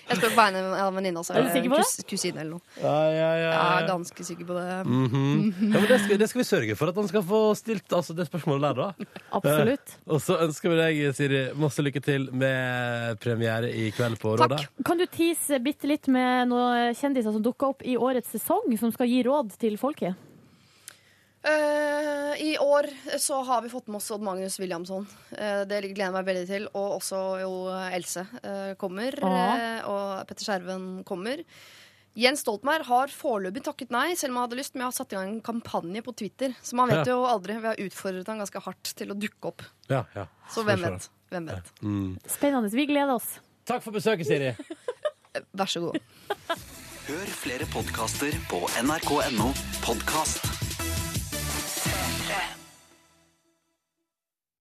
Jeg spør på vegne av en venninne. også. Er du sikker på det? kus- Kusine eller noe. Ja, ja, ja, Jeg er ganske sikker på det. Mhm. ja, men det, skal, det skal vi sørge for at han skal få stilt altså, det spørsmålet der, da. Absolutt. Eh, og så ønsker vi deg, Siri, masse lykke til med premiere i kveld på Rådet. Kan du tease bitte litt med noen kjendiser som dukker opp i årets sesong, som skal gi råd til folket? Eh, I år så har vi fått med oss Odd Magnus Williamson. Eh, det gleder jeg meg veldig til. Og også jo Else eh, kommer. Og Petter Skjerven kommer. Jens Stoltenberg har foreløpig takket nei, selv om han hadde lyst. Men jeg har satt i gang en kampanje på Twitter. Så man vet Ja. jo aldri. Vi har utfordret han ganske hardt til å dukke opp. Ja, ja. Så hvem vet? Hvem vet? Mm. Spennende. Vi gleder oss. Takk for besøket, Siri. Vær så god. Hør flere podkaster på nrk.no podkast.